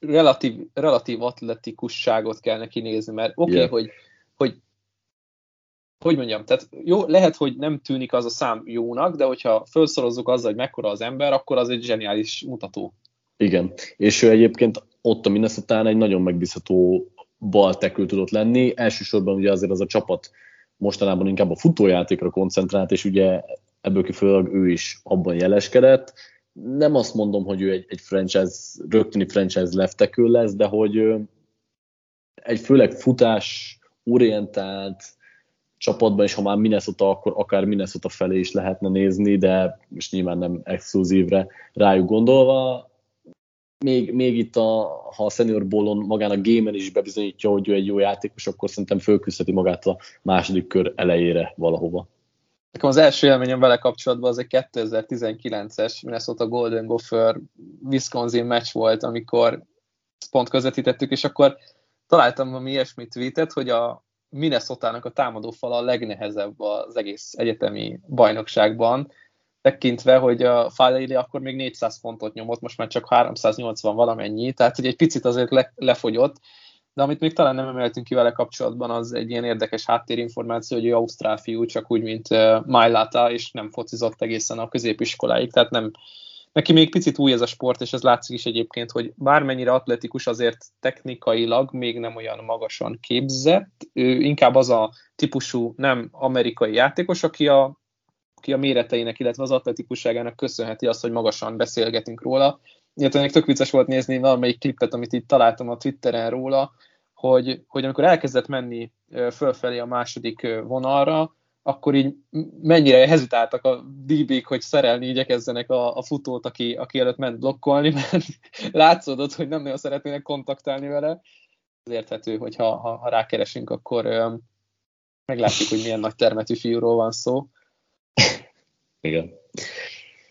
relatív, relatív atletikusságot kell neki nézni, mert oké, okay, yeah. hogy, hogy hogy mondjam, tehát jó, lehet, hogy nem tűnik az a szám jónak, de hogyha felszorozzuk azzal, hogy mekkora az ember, akkor az egy zseniális mutató. Igen, és ő egyébként ott a minnesota egy nagyon megbízható baltekül tudott lenni. Elsősorban ugye azért az a csapat mostanában inkább a futójátékra koncentrált, és ugye ebből kifolyólag ő is abban jeleskedett. Nem azt mondom, hogy ő egy, egy franchise, rögtöni franchise leftekül lesz, de hogy egy főleg futás orientált csapatban, és ha már Minnesota, akkor akár Minnesota felé is lehetne nézni, de most nyilván nem exkluzívre rájuk gondolva még, még itt, a, ha a senior bólon magán a gamer is bebizonyítja, hogy ő egy jó játékos, akkor szerintem fölküzdheti magát a második kör elejére valahova. Nekem az első élményem vele kapcsolatban az egy 2019-es Minnesota Golden Gopher Wisconsin meccs volt, amikor pont közvetítettük, és akkor találtam valami ilyesmi tweetet, hogy a Minnesota-nak a támadó fala a legnehezebb az egész egyetemi bajnokságban, tekintve, hogy a Fáleili akkor még 400 pontot nyomott, most már csak 380 valamennyi, tehát hogy egy picit azért le, lefogyott, de amit még talán nem emeltünk ki vele kapcsolatban, az egy ilyen érdekes háttérinformáció, hogy ő ausztrál fiú, csak úgy, mint uh, Májláta, és nem focizott egészen a középiskoláig, tehát nem, neki még picit új ez a sport, és ez látszik is egyébként, hogy bármennyire atletikus, azért technikailag még nem olyan magasan képzett, ő inkább az a típusú nem amerikai játékos, aki a aki a méreteinek, illetve az atletikusságának köszönheti azt, hogy magasan beszélgetünk róla. Illetve még tök vicces volt nézni valamelyik klipet, amit itt találtam a Twitteren róla, hogy, hogy amikor elkezdett menni fölfelé a második vonalra, akkor így mennyire hezitáltak a DB-k, hogy szerelni igyekezzenek a, a futót, aki, aki előtt ment blokkolni, mert látszódott, hogy nem nagyon szeretnének kontaktálni vele. Ez érthető, hogy ha, ha, ha rákeresünk, akkor meglátjuk, hogy milyen nagy termetű fiúról van szó. Igen.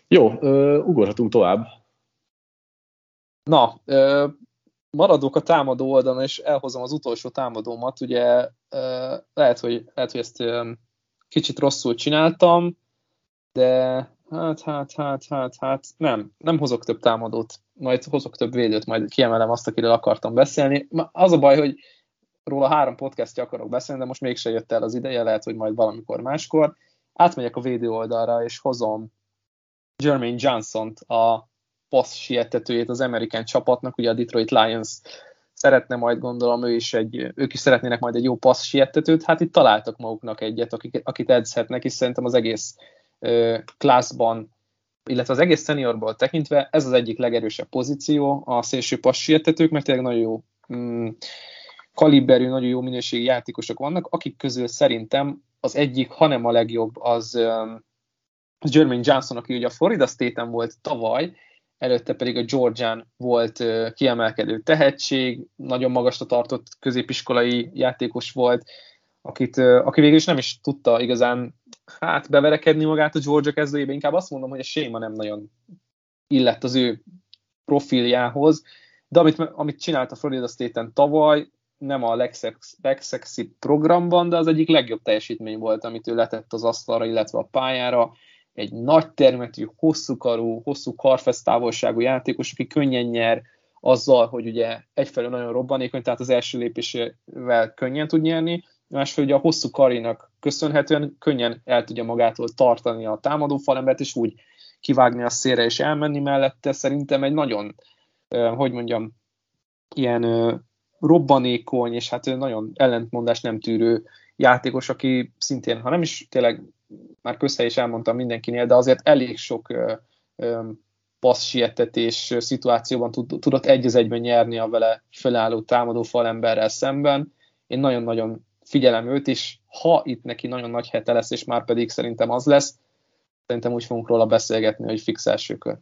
Jó, ugorhatunk tovább. Na, maradok a támadó oldalon, és elhozom az utolsó támadómat. Ugye uh, lehet, hogy, lehet, hogy ezt kicsit rosszul csináltam, de hát, hát, hát, hát, hát, nem, nem hozok több támadót, majd hozok több védőt, majd kiemelem azt, akiről akartam beszélni. Az a baj, hogy róla három podcastja akarok beszélni, de most mégse jött el az ideje, lehet, hogy majd valamikor máskor átmegyek a védő oldalra, és hozom Jermaine Johnson-t, a passz sietetőjét az American csapatnak, ugye a Detroit Lions szeretne majd gondolom, ő is egy, ők is szeretnének majd egy jó passz sietetőt, hát itt találtak maguknak egyet, akik, akit edzhetnek, és szerintem az egész ö, klászban, illetve az egész seniorból tekintve ez az egyik legerősebb pozíció a szélső passz sietetők, mert tényleg nagyon jó mm, kaliberű, nagyon jó minőségi játékosok vannak, akik közül szerintem az egyik, hanem a legjobb, az, um, Jermaine Johnson, aki ugye a Florida State-en volt tavaly, előtte pedig a Georgian volt kiemelkedő tehetség, nagyon magasra tartott középiskolai játékos volt, akit, aki végül is nem is tudta igazán hát beverekedni magát a Georgia kezdőjébe, inkább azt mondom, hogy a séma nem nagyon illett az ő profiljához, de amit, amit csinált a Florida State-en tavaly, nem a legszex, legszexibb programban, de az egyik legjobb teljesítmény volt, amit ő letett az asztalra, illetve a pályára. Egy nagy termetű, hosszú karú, hosszú karfesztávolságú játékos, aki könnyen nyer azzal, hogy ugye egyfelől nagyon robbanékony, tehát az első lépésével könnyen tud nyerni, másfelől ugye a hosszú karinak köszönhetően könnyen el tudja magától tartani a támadó falembert, és úgy kivágni a szélre és elmenni mellette. Szerintem egy nagyon, hogy mondjam, ilyen robbanékony, és hát nagyon ellentmondás nem tűrő játékos, aki szintén, ha nem is tényleg már közhely is elmondtam mindenkinél, de azért elég sok ö, ö, passz sietetés szituációban tud, tudott egy az egyben nyerni a vele felálló támadó falemberrel szemben. Én nagyon-nagyon figyelem őt, és ha itt neki nagyon nagy hete lesz, és már pedig szerintem az lesz, szerintem úgy fogunk róla beszélgetni, hogy fix első kör.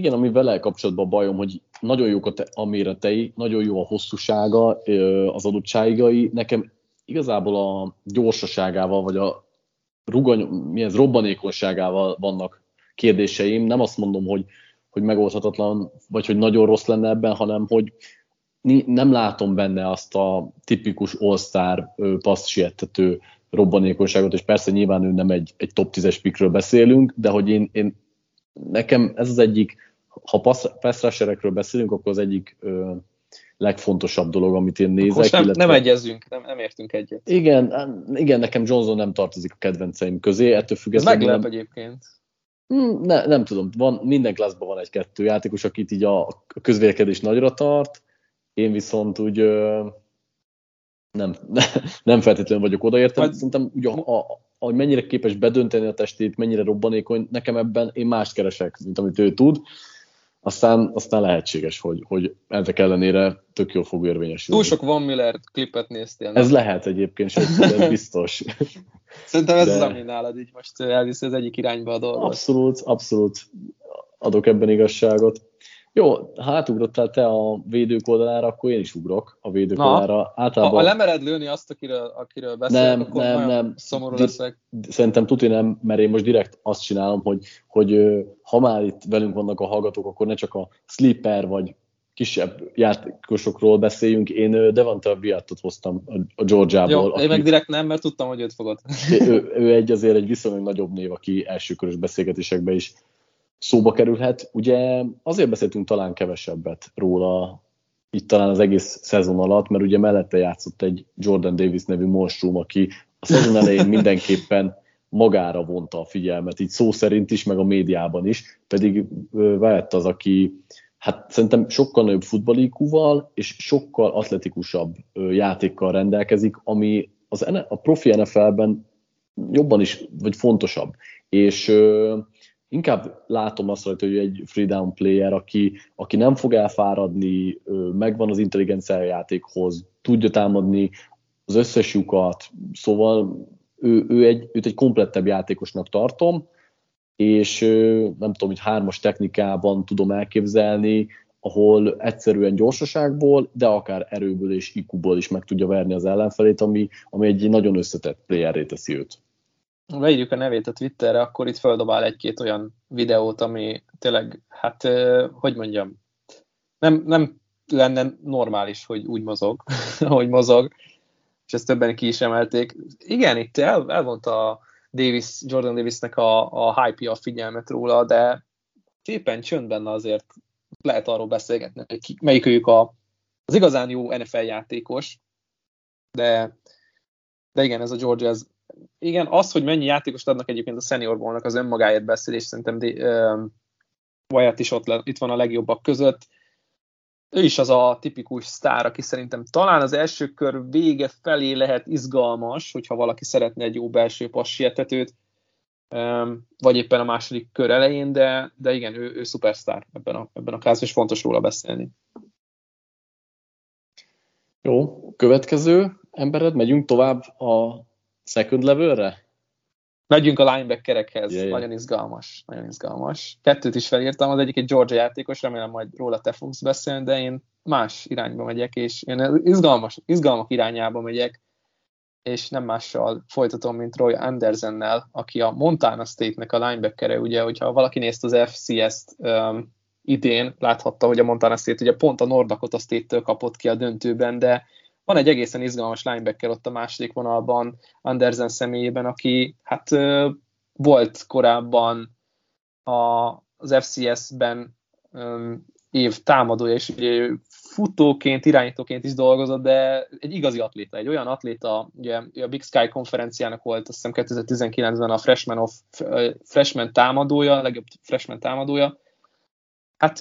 Igen, ami vele kapcsolatban bajom, hogy nagyon jók a, te, a méretei, nagyon jó a hosszúsága, az adottságai. Nekem igazából a gyorsaságával, vagy a rugany, milyen robbanékonyságával vannak kérdéseim. Nem azt mondom, hogy, hogy megoldhatatlan, vagy hogy nagyon rossz lenne ebben, hanem hogy nem látom benne azt a tipikus all-star siettető robbanékonyságot, és persze nyilván ő nem egy, egy top 10-es pikről beszélünk, de hogy én, én nekem ez az egyik, ha pass beszélünk, akkor az egyik ö, legfontosabb dolog, amit én nézek. Most nem, illetve... nem egyezünk, nem, nem értünk egyet. Igen, igen, nekem Johnson nem tartozik a kedvenceim közé, ettől függetlenül... Ez meglep nem... egyébként. Hmm, ne, nem tudom, van, minden klaszban van egy-kettő játékos, akit így a, a közvélekedés nagyra tart, én viszont úgy ö, nem, nem feltétlenül vagyok odaértem. Hát, Szerintem ugye, a, a, hogy mennyire képes bedönteni a testét, mennyire robbanékony, nekem ebben én mást keresek, mint amit ő tud. Aztán, aztán lehetséges, hogy, hogy ezek ellenére tök jól fog érvényesülni. Túl sok Van Miller klipet néztél. Nem? Ez lehet egyébként, sőt, ez biztos. Szerintem ez De... az, ami nálad így most elviszi az egyik irányba a dolgot. Abszolút, abszolút adok ebben igazságot. Jó, ha átugrottál te a védők oldalára, akkor én is ugrok a védők Na, oldalára. Általában... Ha, lemered lőni azt, akiről, akiről beszélek, nem, akkor nem, nem. szomorú Di- leszek. Szerintem tuti nem, mert én most direkt azt csinálom, hogy, hogy ha már itt velünk vannak a hallgatók, akkor ne csak a sleeper vagy kisebb játékosokról beszéljünk. Én Devante Viatot hoztam a Georgiából. Jó, aki, én meg direkt nem, mert tudtam, hogy őt fogod. ő, ő egy azért egy viszonylag nagyobb név, aki elsőkörös beszélgetésekben is szóba kerülhet. Ugye azért beszéltünk talán kevesebbet róla itt talán az egész szezon alatt, mert ugye mellette játszott egy Jordan Davis nevű monstrum, aki a szezon elején mindenképpen magára vonta a figyelmet, így szó szerint is, meg a médiában is, pedig Vett az, aki hát szerintem sokkal nagyobb futballikúval és sokkal atletikusabb játékkal rendelkezik, ami az, a profi NFL-ben jobban is, vagy fontosabb. És inkább látom azt hogy ő egy free down player, aki, aki nem fog elfáradni, megvan az intelligencia játékhoz, tudja támadni az összes lyukat, szóval ő, ő egy, őt egy komplettebb játékosnak tartom, és nem tudom, hogy hármas technikában tudom elképzelni, ahol egyszerűen gyorsaságból, de akár erőből és IQ-ból is meg tudja verni az ellenfelét, ami, ami egy nagyon összetett playerré teszi őt leírjuk a nevét a Twitterre, akkor itt feldobál egy-két olyan videót, ami tényleg, hát, hogy mondjam, nem, nem lenne normális, hogy úgy mozog, ahogy mozog, és ezt többen ki is emelték. Igen, itt el, elvonta a Davis, Jordan Davisnek a, a hype-ja a figyelmet róla, de szépen csöndben azért lehet arról beszélgetni, hogy ki, melyik a, az igazán jó NFL játékos, de, de igen, ez a Georgia, ez igen, az, hogy mennyi játékost adnak egyébként a senior ballnak az önmagáért beszél, és szerintem Wyatt is ott le, itt van a legjobbak között. Ő is az a tipikus sztár, aki szerintem talán az első kör vége felé lehet izgalmas, hogyha valaki szeretne egy jó belső passietetőt, vagy éppen a második kör elején, de, de igen, ő, ő szupersztár ebben a, ebben a kázban, és fontos róla beszélni. Jó, következő embered, megyünk tovább a Second levelre? Megyünk a linebackerekhez, yeah, yeah. nagyon izgalmas, nagyon izgalmas. Kettőt is felírtam, az egyik egy Georgia játékos, remélem majd róla te fogsz beszélni, de én más irányba megyek, és én izgalmas, izgalmak irányába megyek, és nem mással folytatom, mint Roy Andersennel, aki a Montana State-nek a linebackere, ugye, hogyha valaki nézte az FCS-t um, idén, láthatta, hogy a Montana State ugye pont a Nordakota State-től kapott ki a döntőben, de van egy egészen izgalmas linebacker ott a második vonalban, Andersen személyében, aki hát volt korábban a, az FCS-ben um, év támadója, és ugye futóként, irányítóként is dolgozott, de egy igazi atléta, egy olyan atléta, ugye a Big Sky konferenciának volt azt hiszem 2019-ben a freshman, of, freshman támadója, a legjobb freshman támadója. Hát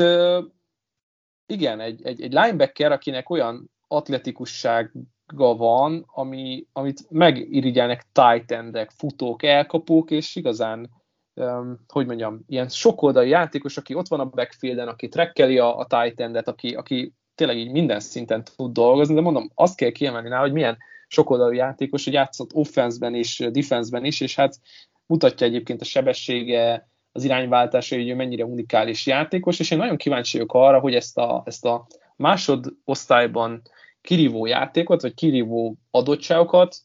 igen, egy, egy, egy linebacker, akinek olyan atletikussága van, ami, amit megirigyelnek tight futók, elkapók, és igazán, um, hogy mondjam, ilyen sokoldali játékos, aki ott van a backfielden, aki trekkeli a, a tight endet, aki, aki tényleg így minden szinten tud dolgozni, de mondom, azt kell kiemelni rá, hogy milyen sokoldalú játékos, hogy játszott offenszben is, defenseben is, és hát mutatja egyébként a sebessége, az irányváltása, hogy ő mennyire unikális játékos, és én nagyon kíváncsi vagyok arra, hogy ezt a, ezt a másodosztályban kirívó játékot, vagy kirívó adottságokat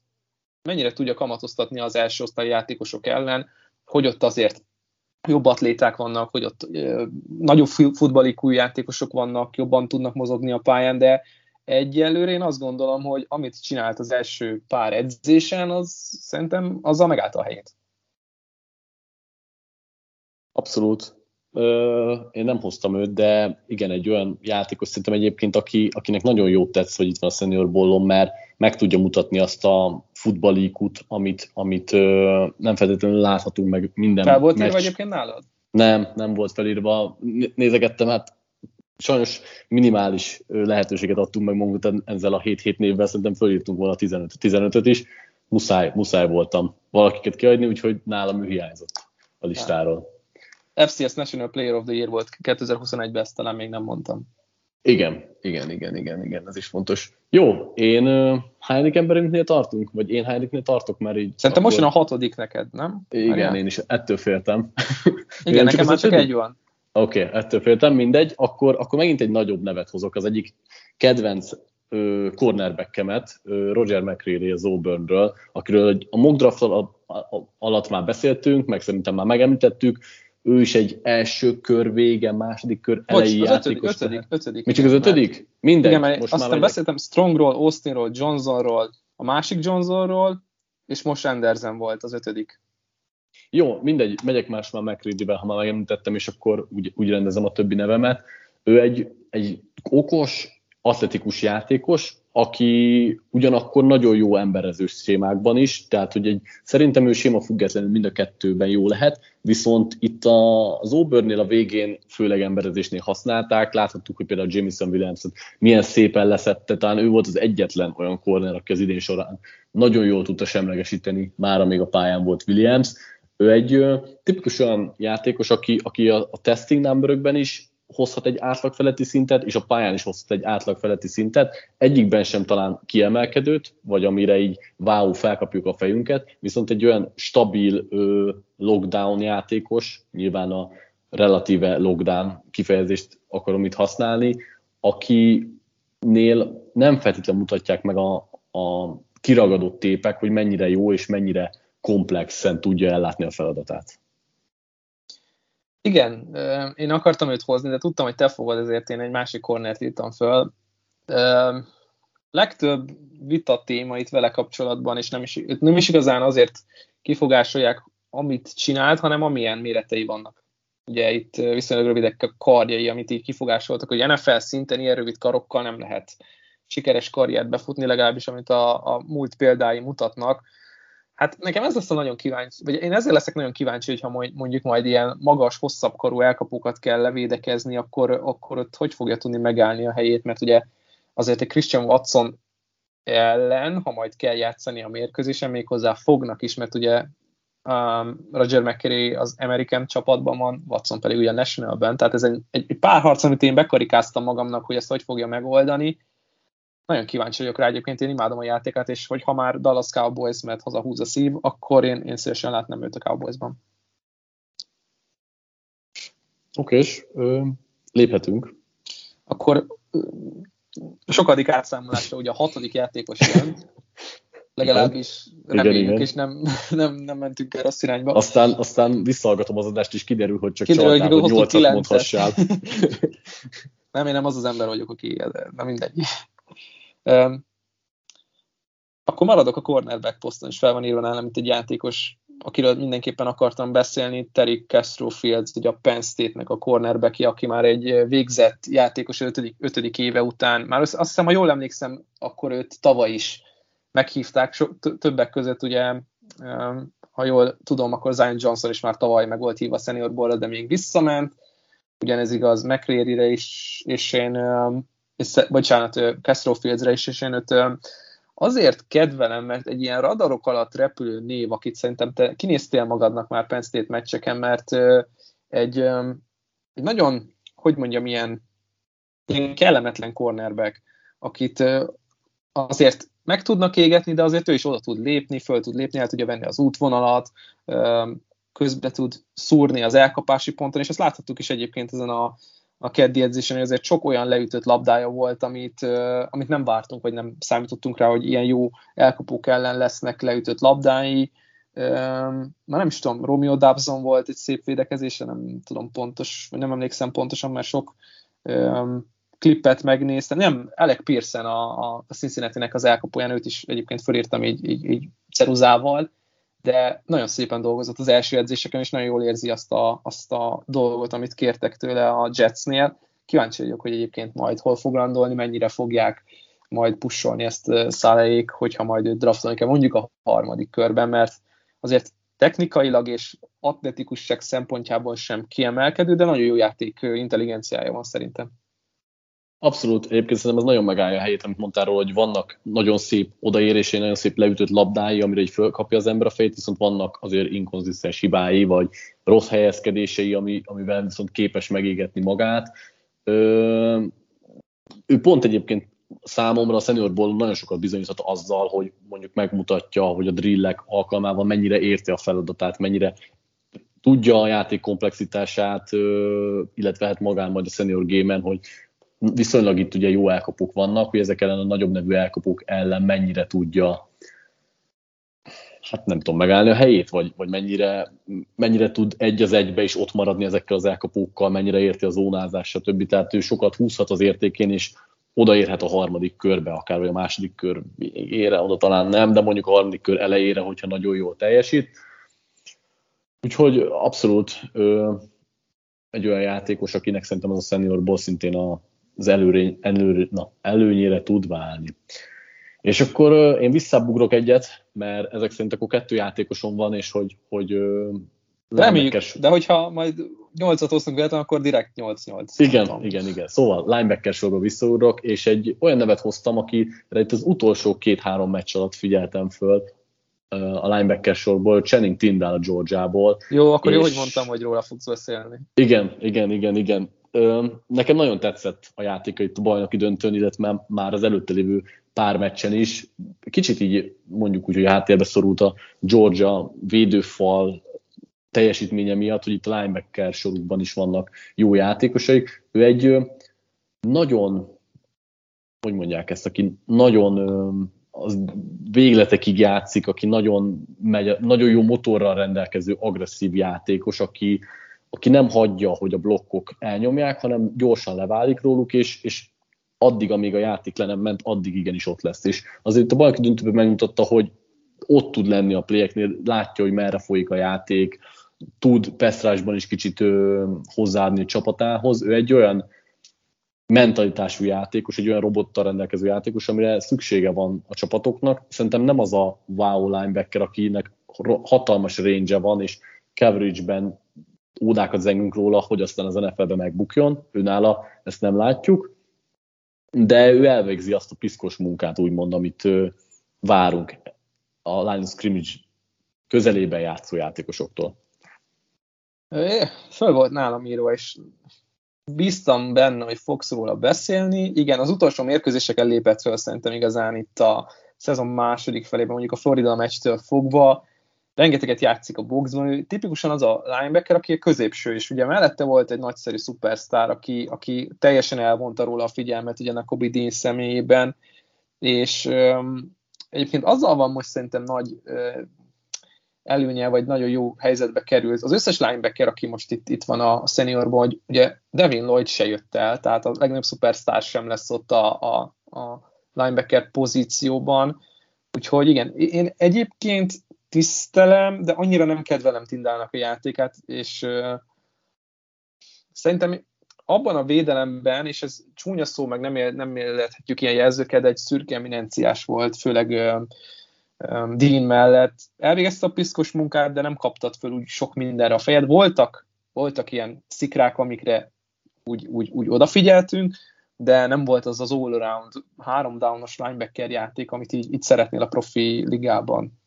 mennyire tudja kamatoztatni az első osztály játékosok ellen, hogy ott azért jobb atléták vannak, hogy ott nagyobb futballikú játékosok vannak, jobban tudnak mozogni a pályán, de egyelőre én azt gondolom, hogy amit csinált az első pár edzésen, az szerintem azzal megállta a helyét. Abszolút. Én nem hoztam őt, de igen, egy olyan játékos szerintem egyébként, aki, akinek nagyon jót tetsz, hogy itt van a senior bollon, mert meg tudja mutatni azt a futballíkut, amit, amit nem feltétlenül láthatunk meg minden Fel volt írva egyébként nálad? Nem, nem volt felírva. Nézegettem, hát sajnos minimális lehetőséget adtunk meg magunkat ezzel a 7-7 névvel, szerintem fölírtunk volna 15, 15-öt is. Muszáj, muszáj voltam valakiket kiadni, úgyhogy nálam ő hiányzott a listáról. FCS National Player of the Year volt 2021-ben, ezt talán még nem mondtam. Igen, igen, igen, igen, igen, ez is fontos. Jó, én uh, hányadik emberünknél tartunk? Vagy én hányadiknél tartok, mert így... Szerintem most jön a hatodik neked, nem? Igen, Marian? én is ettől féltem. Igen, nekem már csak egy van. Oké, okay, ettől féltem, mindegy. Akkor, akkor megint egy nagyobb nevet hozok. Az egyik kedvenc ö, cornerbackemet, ö, Roger McCreary az Auburnről, akiről a mock draft alatt már beszéltünk, meg szerintem már megemlítettük, ő is egy első kör vége, második kör elejé Bocs, játékos. Ötödik, ötödik, ötödik. Még csak az ötödik? Mindegy. Igen, mert most aztán már beszéltem Strongról, Austinról, Johnsonról, a másik Johnsonról, és most Anderson volt az ötödik. Jó, mindegy, megyek más már McCready-vel, ha már megemlítettem, és akkor úgy, úgy rendezem a többi nevemet. Ő egy, egy okos, atletikus játékos, aki ugyanakkor nagyon jó emberező sémákban is, tehát hogy egy, szerintem ő séma függetlenül mind a kettőben jó lehet, viszont itt a, az Auburnnél a végén főleg emberezésnél használták, láthattuk, hogy például Jameson williams milyen szépen leszette, talán ő volt az egyetlen olyan corner, aki az idén során nagyon jól tudta semlegesíteni, már amíg a pályán volt Williams. Ő egy tipikus olyan játékos, aki, aki a, a testing numberökben is hozhat egy átlagfeletti szintet, és a pályán is hozhat egy átlagfeletti szintet. Egyikben sem talán kiemelkedőt, vagy amire így wow, felkapjuk a fejünket, viszont egy olyan stabil ö, lockdown játékos, nyilván a relatíve lockdown kifejezést akarom itt használni, akinél nem feltétlenül mutatják meg a, a kiragadott tépek, hogy mennyire jó és mennyire komplexen tudja ellátni a feladatát. Igen, én akartam őt hozni, de tudtam, hogy te fogod, ezért én egy másik kornert írtam föl. Legtöbb vita téma itt vele kapcsolatban, és nem is, nem is igazán azért kifogásolják, amit csinált, hanem amilyen méretei vannak. Ugye itt viszonylag rövidek a karjai, amit így kifogásoltak, hogy NFL szinten ilyen rövid karokkal nem lehet sikeres karriert befutni, legalábbis amit a, a múlt példái mutatnak Hát nekem ez lesz a nagyon kíváncsi, vagy én ezzel leszek nagyon kíváncsi, hogyha mondjuk majd ilyen magas, hosszabb karú elkapukat kell levédekezni, akkor, akkor ott hogy fogja tudni megállni a helyét, mert ugye azért egy Christian Watson ellen, ha majd kell játszani a mérkőzésen, méghozzá fognak is, mert ugye um, Roger McCary az American csapatban van, Watson pedig ugye a Nationalben, tehát ez egy, egy, egy pár harc, amit én bekarikáztam magamnak, hogy ezt hogy fogja megoldani, nagyon kíváncsi vagyok rá, egyébként én imádom a játékát, és hogy ha már Dallas Cowboys mert hazahúz a szív, akkor én, én szívesen látnám őt a Cowboysban. Oké, és léphetünk. Akkor sokadik átszámolásra ugye a hatodik játékos jön, legalábbis reméljük, és nem, nem, nem mentünk el rossz irányba. Aztán, aztán visszahallgatom az adást, és kiderül, hogy csak kiderül, csaltál, hogy nyolcat mondhassál. nem, én nem az az ember vagyok, aki, de mindegy. Akkor maradok a cornerback poszton, és fel van írva nálam, mint egy játékos, akiről mindenképpen akartam beszélni, Terry Castro Fields, ugye a Penn State-nek a cornerback aki már egy végzett játékos ötödik, ötödik éve után, már azt hiszem, ha jól emlékszem, akkor őt tavaly is meghívták, so, többek között ugye, ha jól tudom, akkor Zion Johnson is már tavaly meg volt hívva seniorból, de még visszament, ugyanez igaz McCreary-re is, és én és, bocsánat, Castro Fieldsre is, és én őt azért kedvelem, mert egy ilyen radarok alatt repülő név, akit szerintem te kinéztél magadnak már Penn State meccseken, mert egy, egy nagyon, hogy mondjam, ilyen, ilyen kellemetlen cornerback, akit azért meg tudnak égetni, de azért ő is oda tud lépni, föl tud lépni, el tudja venni az útvonalat, közbe tud szúrni az elkapási ponton, és ezt láthattuk is egyébként ezen a, a keddi edzésen, hogy azért sok olyan leütött labdája volt, amit, amit nem vártunk, vagy nem számítottunk rá, hogy ilyen jó elkapók ellen lesznek leütött labdái. Már nem is tudom, Romeo Dobson volt egy szép védekezése, nem tudom pontos, vagy nem emlékszem pontosan, mert sok klippet megnéztem. Nem, Alec Pearson a, a Cincinnati-nek az elkapóján, őt is egyébként fölírtam így, így, így ceruzával, de nagyon szépen dolgozott az első edzéseken, és nagyon jól érzi azt a, azt a dolgot, amit kértek tőle a Jetsnél. Kíváncsi vagyok, hogy egyébként majd hol fog landolni, mennyire fogják majd pusolni ezt Szálejék, hogyha majd őt draftolni kell mondjuk a harmadik körben, mert azért technikailag és atletikusság szempontjából sem kiemelkedő, de nagyon jó játék intelligenciája van szerintem. Abszolút, egyébként szerintem ez nagyon megállja a helyét, amit mondtál róla, hogy vannak nagyon szép odaérései, nagyon szép leütött labdái, amire így fölkapja az ember a fejét, viszont vannak azért inkonzisztens hibái, vagy rossz helyezkedései, ami, amivel viszont képes megégetni magát. Ö, ő pont egyébként számomra a seniorból nagyon sokat bizonyíthat azzal, hogy mondjuk megmutatja, hogy a drillek alkalmával mennyire érti a feladatát, mennyire tudja a játék komplexitását, illetve hát magán majd a senior gémen, hogy viszonylag itt ugye jó elkapók vannak, hogy ezek ellen a nagyobb nevű elkapók ellen mennyire tudja hát nem tudom, megállni a helyét, vagy, vagy mennyire, mennyire tud egy az egybe is ott maradni ezekkel az elkapókkal, mennyire érti a zónázás, stb. Tehát ő sokat húzhat az értékén, és odaérhet a harmadik körbe, akár vagy a második kör végére, oda talán nem, de mondjuk a harmadik kör elejére, hogyha nagyon jól teljesít. Úgyhogy abszolút ö, egy olyan játékos, akinek szerintem az a seniorból szintén a, az előre, előre, na, előnyére tud válni. És akkor én visszabugrok egyet, mert ezek szerint akkor kettő játékosom van, és hogy, hogy Reméljük, de hogyha majd 8-at hoztunk véletlen, akkor direkt 8-8. Igen, tudom. igen, igen. Szóval linebacker sorba visszaugrok, és egy olyan nevet hoztam, akire itt az utolsó két-három meccs alatt figyeltem föl a linebacker sorból, Channing Tindall a Georgiából. Jó, akkor és... jó, hogy mondtam, hogy róla fogsz beszélni. Igen, igen, igen, igen. Nekem nagyon tetszett a játéka itt a bajnoki döntőn, illetve már az előtte lévő pár meccsen is. Kicsit így mondjuk úgy, hogy háttérbe szorult a Georgia védőfal teljesítménye miatt, hogy itt a linebacker sorukban is vannak jó játékosaik. Ő egy nagyon, hogy mondják ezt, aki nagyon az végletekig játszik, aki nagyon, megy, nagyon jó motorral rendelkező agresszív játékos, aki, aki nem hagyja, hogy a blokkok elnyomják, hanem gyorsan leválik róluk, és, és addig, amíg a játék le nem ment, addig igenis ott lesz. És azért a bajnoki döntőben megmutatta, hogy ott tud lenni a playeknél, látja, hogy merre folyik a játék, tud Pestrásban is kicsit ö, hozzáadni a csapatához. Ő egy olyan mentalitású játékos, egy olyan robottal rendelkező játékos, amire szüksége van a csapatoknak. Szerintem nem az a wow linebacker, akinek hatalmas range van, és coverage-ben ódákat zengünk róla, hogy aztán az NFL-be megbukjon. Őnála ezt nem látjuk, de ő elvégzi azt a piszkos munkát, úgymond, amit várunk a line scrimmage közelében játszó játékosoktól. Föl volt nálam írva, és bíztam benne, hogy fogsz róla beszélni. Igen, az utolsó mérkőzéseken lépett föl szerintem igazán itt a szezon második felében, mondjuk a Florida meccstől fogva, rengeteget játszik a boxban, ő tipikusan az a linebacker, aki a középső, és ugye mellette volt egy nagyszerű szupersztár, aki, aki teljesen elvonta róla a figyelmet ugye a Kobe Dean személyében, és um, egyébként azzal van most szerintem nagy uh, előnye, vagy nagyon jó helyzetbe került. Az összes linebacker, aki most itt, itt van a seniorban, hogy ugye Devin Lloyd se jött el, tehát a legnagyobb szupersztár sem lesz ott a, a, a linebacker pozícióban, úgyhogy igen, én egyébként tisztelem, de annyira nem kedvelem Tindának a játékát, és szerintem abban a védelemben, és ez csúnya szó, meg nem, él, nem élhetjük ilyen jelzőket, de egy szürke eminenciás volt, főleg uh, Dean mellett. Elvégezte a piszkos munkát, de nem kaptat föl úgy sok mindenre a fejed. Voltak, voltak ilyen szikrák, amikre úgy, úgy, úgy odafigyeltünk, de nem volt az az all-around három downos linebacker játék, amit így, így szeretnél a profi ligában.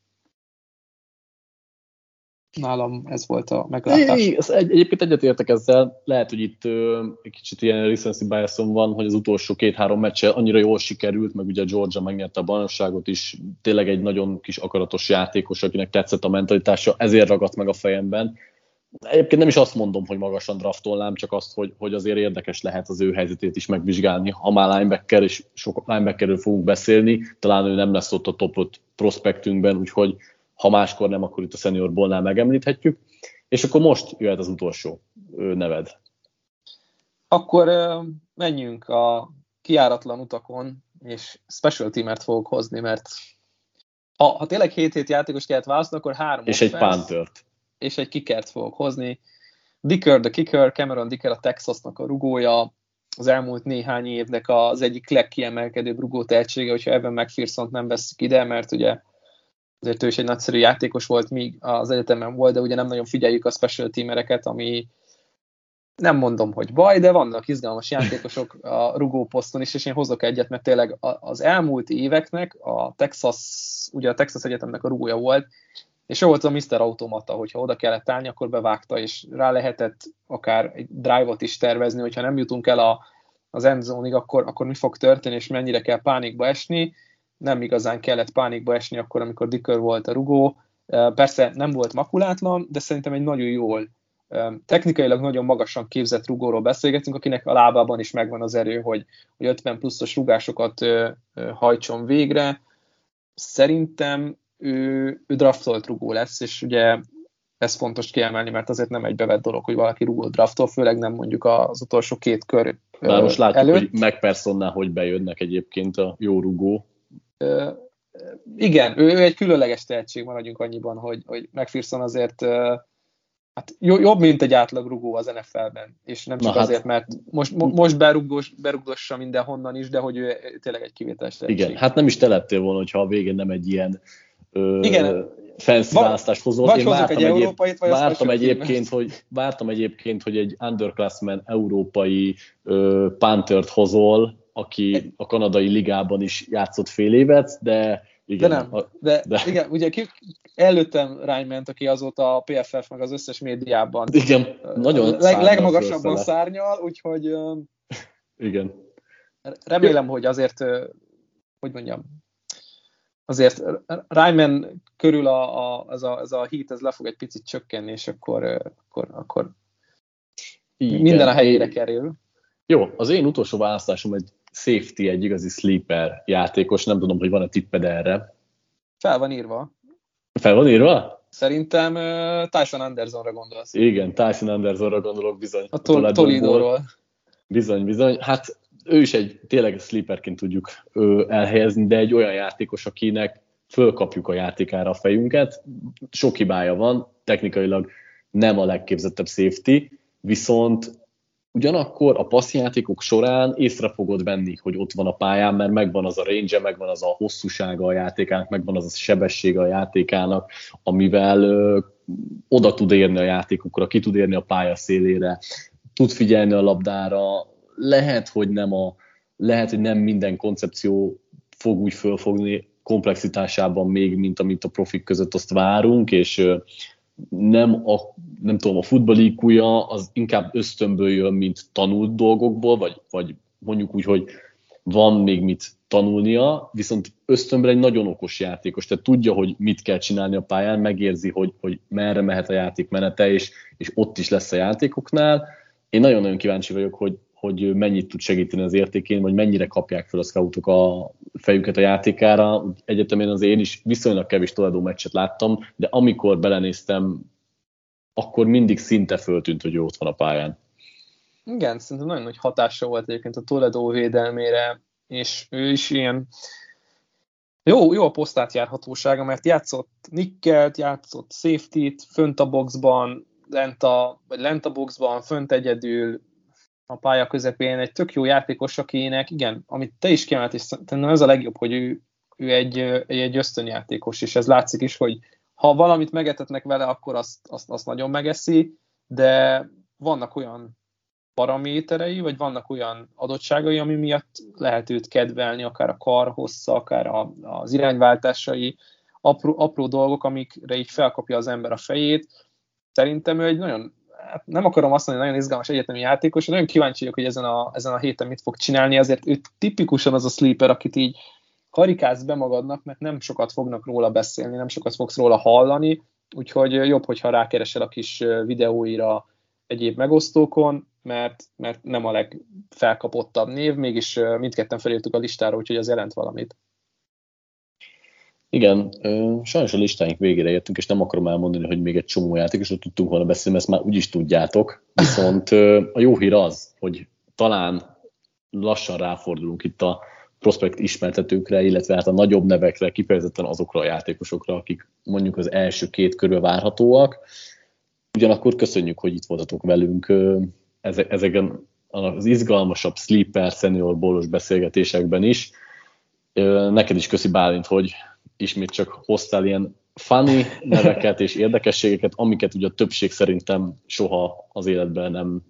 Nálam ez volt a meglátás. É, egy, egyébként egyetértek ezzel, lehet, hogy itt ö, egy kicsit ilyen recency bias van, hogy az utolsó két-három meccse annyira jól sikerült, meg ugye Georgia megnyerte a bajnokságot is, tényleg egy nagyon kis akaratos játékos, akinek tetszett a mentalitása, ezért ragadt meg a fejemben. Egyébként nem is azt mondom, hogy magasan draftolnám, csak azt, hogy, hogy azért érdekes lehet az ő helyzetét is megvizsgálni. Ha már linebacker, és sok linebackerről fogunk beszélni, talán ő nem lesz ott a top 5 prospektünkben, úgyhogy ha máskor nem, akkor itt a Senior Ballnál megemlíthetjük. És akkor most jöhet az utolsó neved. Akkor menjünk a kiáratlan utakon, és special teamert fogok hozni, mert ha, ha tényleg 7 hét játékos kellett választani, akkor három És egy pántört. És egy kikert fogok hozni. Dicker the kicker, Cameron Dicker a Texasnak a rugója, az elmúlt néhány évnek az egyik legkiemelkedőbb rugó tehetsége, hogyha Evan McPherson nem veszik ide, mert ugye azért ő is egy nagyszerű játékos volt, míg az egyetemen volt, de ugye nem nagyon figyeljük a special teamereket, ami nem mondom, hogy baj, de vannak izgalmas játékosok a rugó poszton is, és én hozok egyet, mert tényleg az elmúlt éveknek a Texas, ugye a Texas Egyetemnek a rugója volt, és ő volt a Mr. Automata, hogyha oda kellett állni, akkor bevágta, és rá lehetett akár egy drive-ot is tervezni, hogyha nem jutunk el a, az endzónig, akkor, akkor mi fog történni, és mennyire kell pánikba esni, nem igazán kellett pánikba esni akkor, amikor Dicker volt a rugó. Persze nem volt makulátlan, de szerintem egy nagyon jól, technikailag nagyon magasan képzett rugóról beszélgetünk, akinek a lábában is megvan az erő, hogy, hogy 50 pluszos rugásokat hajtson végre. Szerintem ő, ő draftolt rugó lesz, és ugye ez fontos kiemelni, mert azért nem egy bevett dolog, hogy valaki rugó draftol, főleg nem mondjuk az utolsó két kör Már most látjuk, előtt. hogy McPersonnál hogy bejönnek egyébként a jó rugó igen, ő, ő egy különleges tehetség, maradjunk annyiban, hogy, hogy McPherson azért hát jobb, mint egy átlag rugó az NFL-ben, és nem csak Na, azért, hát, mert most, most berugdos, berugdossa mindenhonnan is, de hogy ő tényleg egy kivételes tehetség. Igen, hát nem is te lettél volna, hogyha a végén nem egy ilyen ö, igen. fancy választást hozott. Én vártam, egy európait, vagy vártam egyébként, hogy, vártam egyébként, hogy egy underclassman európai ö, Panthert hozol, aki a kanadai ligában is játszott fél évet, de igen. De nem, a, de, de, igen, ugye ki, előttem rájment, aki azóta a PFF meg az összes médiában igen, nagyon leg, legmagasabban szárnyal, úgyhogy igen. remélem, hogy azért, hogy mondjam, azért Ryman körül a, a, ez, a, ez a hit, ez le fog egy picit csökkenni, és akkor, akkor, akkor Igen. minden a helyére kerül. Jó, az én utolsó választásom egy safety, egy igazi sleeper játékos, nem tudom, hogy van-e tipped erre. Fel van írva. Fel van írva? Szerintem uh, Tyson Andersonra gondolsz. Igen, Tyson Andersonra gondolok bizony. A, tol- Toledo-ról. Bizony, bizony. Hát ő is egy tényleg sleeperként tudjuk ő, elhelyezni, de egy olyan játékos, akinek fölkapjuk a játékára a fejünket. Sok hibája van, technikailag nem a legképzettebb safety, viszont Ugyanakkor a passzjátékok során észre fogod venni, hogy ott van a pályán, mert megvan az a range megvan az a hosszúsága a játékának, megvan az a sebessége a játékának, amivel ö, oda tud érni a játékokra, ki tud érni a pálya szélére, tud figyelni a labdára, lehet, hogy nem a lehet, hogy nem minden koncepció fog úgy fölfogni komplexitásában még, mint amit a profik között azt várunk, és nem a, nem tudom, a futballikúja az inkább ösztönből jön, mint tanult dolgokból, vagy, vagy mondjuk úgy, hogy van még mit tanulnia, viszont ösztönből egy nagyon okos játékos, tehát tudja, hogy mit kell csinálni a pályán, megérzi, hogy, hogy merre mehet a játék menete, és, és ott is lesz a játékoknál. Én nagyon-nagyon kíváncsi vagyok, hogy, hogy mennyit tud segíteni az értékén, vagy mennyire kapják fel a scoutok a fejüket a játékára. Egyetemén az én is viszonylag kevés Toledo meccset láttam, de amikor belenéztem, akkor mindig szinte föltűnt, hogy ő ott van a pályán. Igen, szerintem nagyon nagy hatása volt egyébként a Toledo védelmére, és ő is ilyen jó, jó a posztát járhatósága, mert játszott nickelt, játszott safety-t, fönt a boxban, lent a, vagy lent a boxban, fönt egyedül, a pálya közepén egy tök jó játékos, akinek, igen, amit te is kiemelt, és szerintem ez a legjobb, hogy ő, ő egy, egy ösztönjátékos, és ez látszik is, hogy ha valamit megetetnek vele, akkor azt, azt, azt nagyon megeszi, de vannak olyan paraméterei, vagy vannak olyan adottságai, ami miatt lehet őt kedvelni, akár a kar hossza, akár a, az irányváltásai, apró, apró dolgok, amikre így felkapja az ember a fejét. Szerintem ő egy nagyon, hát nem akarom azt mondani, nagyon izgalmas egyetemi játékos, nagyon kíváncsi vagyok, hogy ezen a, ezen a héten mit fog csinálni, azért ő tipikusan az a sleeper, akit így karikázz be magadnak, mert nem sokat fognak róla beszélni, nem sokat fogsz róla hallani, úgyhogy jobb, hogyha rákeresel a kis videóira egyéb megosztókon, mert, mert nem a legfelkapottabb név, mégis mindketten felírtuk a listára, úgyhogy az jelent valamit. Igen, sajnos a listáink végére értünk, és nem akarom elmondani, hogy még egy csomó játékosról tudtunk volna beszélni, ezt már úgyis tudjátok. Viszont a jó hír az, hogy talán lassan ráfordulunk itt a prospekt ismertetőkre, illetve hát a nagyobb nevekre, kifejezetten azokra a játékosokra, akik mondjuk az első két körül várhatóak. Ugyanakkor köszönjük, hogy itt voltatok velünk ezeken az izgalmasabb sleeper, senior bolos beszélgetésekben is. Neked is köszi Bálint, hogy ismét csak hoztál ilyen funny neveket és érdekességeket, amiket ugye a többség szerintem soha az életben nem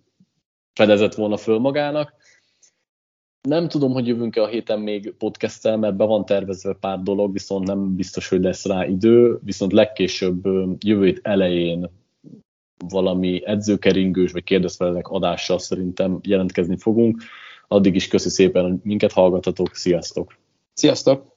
fedezett volna föl magának. Nem tudom, hogy jövünk-e a héten még podcasttel, mert be van tervezve pár dolog, viszont nem biztos, hogy lesz rá idő, viszont legkésőbb jövő elején valami edzőkeringős vagy kérdezfelelek adással szerintem jelentkezni fogunk. Addig is köszi szépen, hogy minket hallgatatok. Sziasztok! Sziasztok!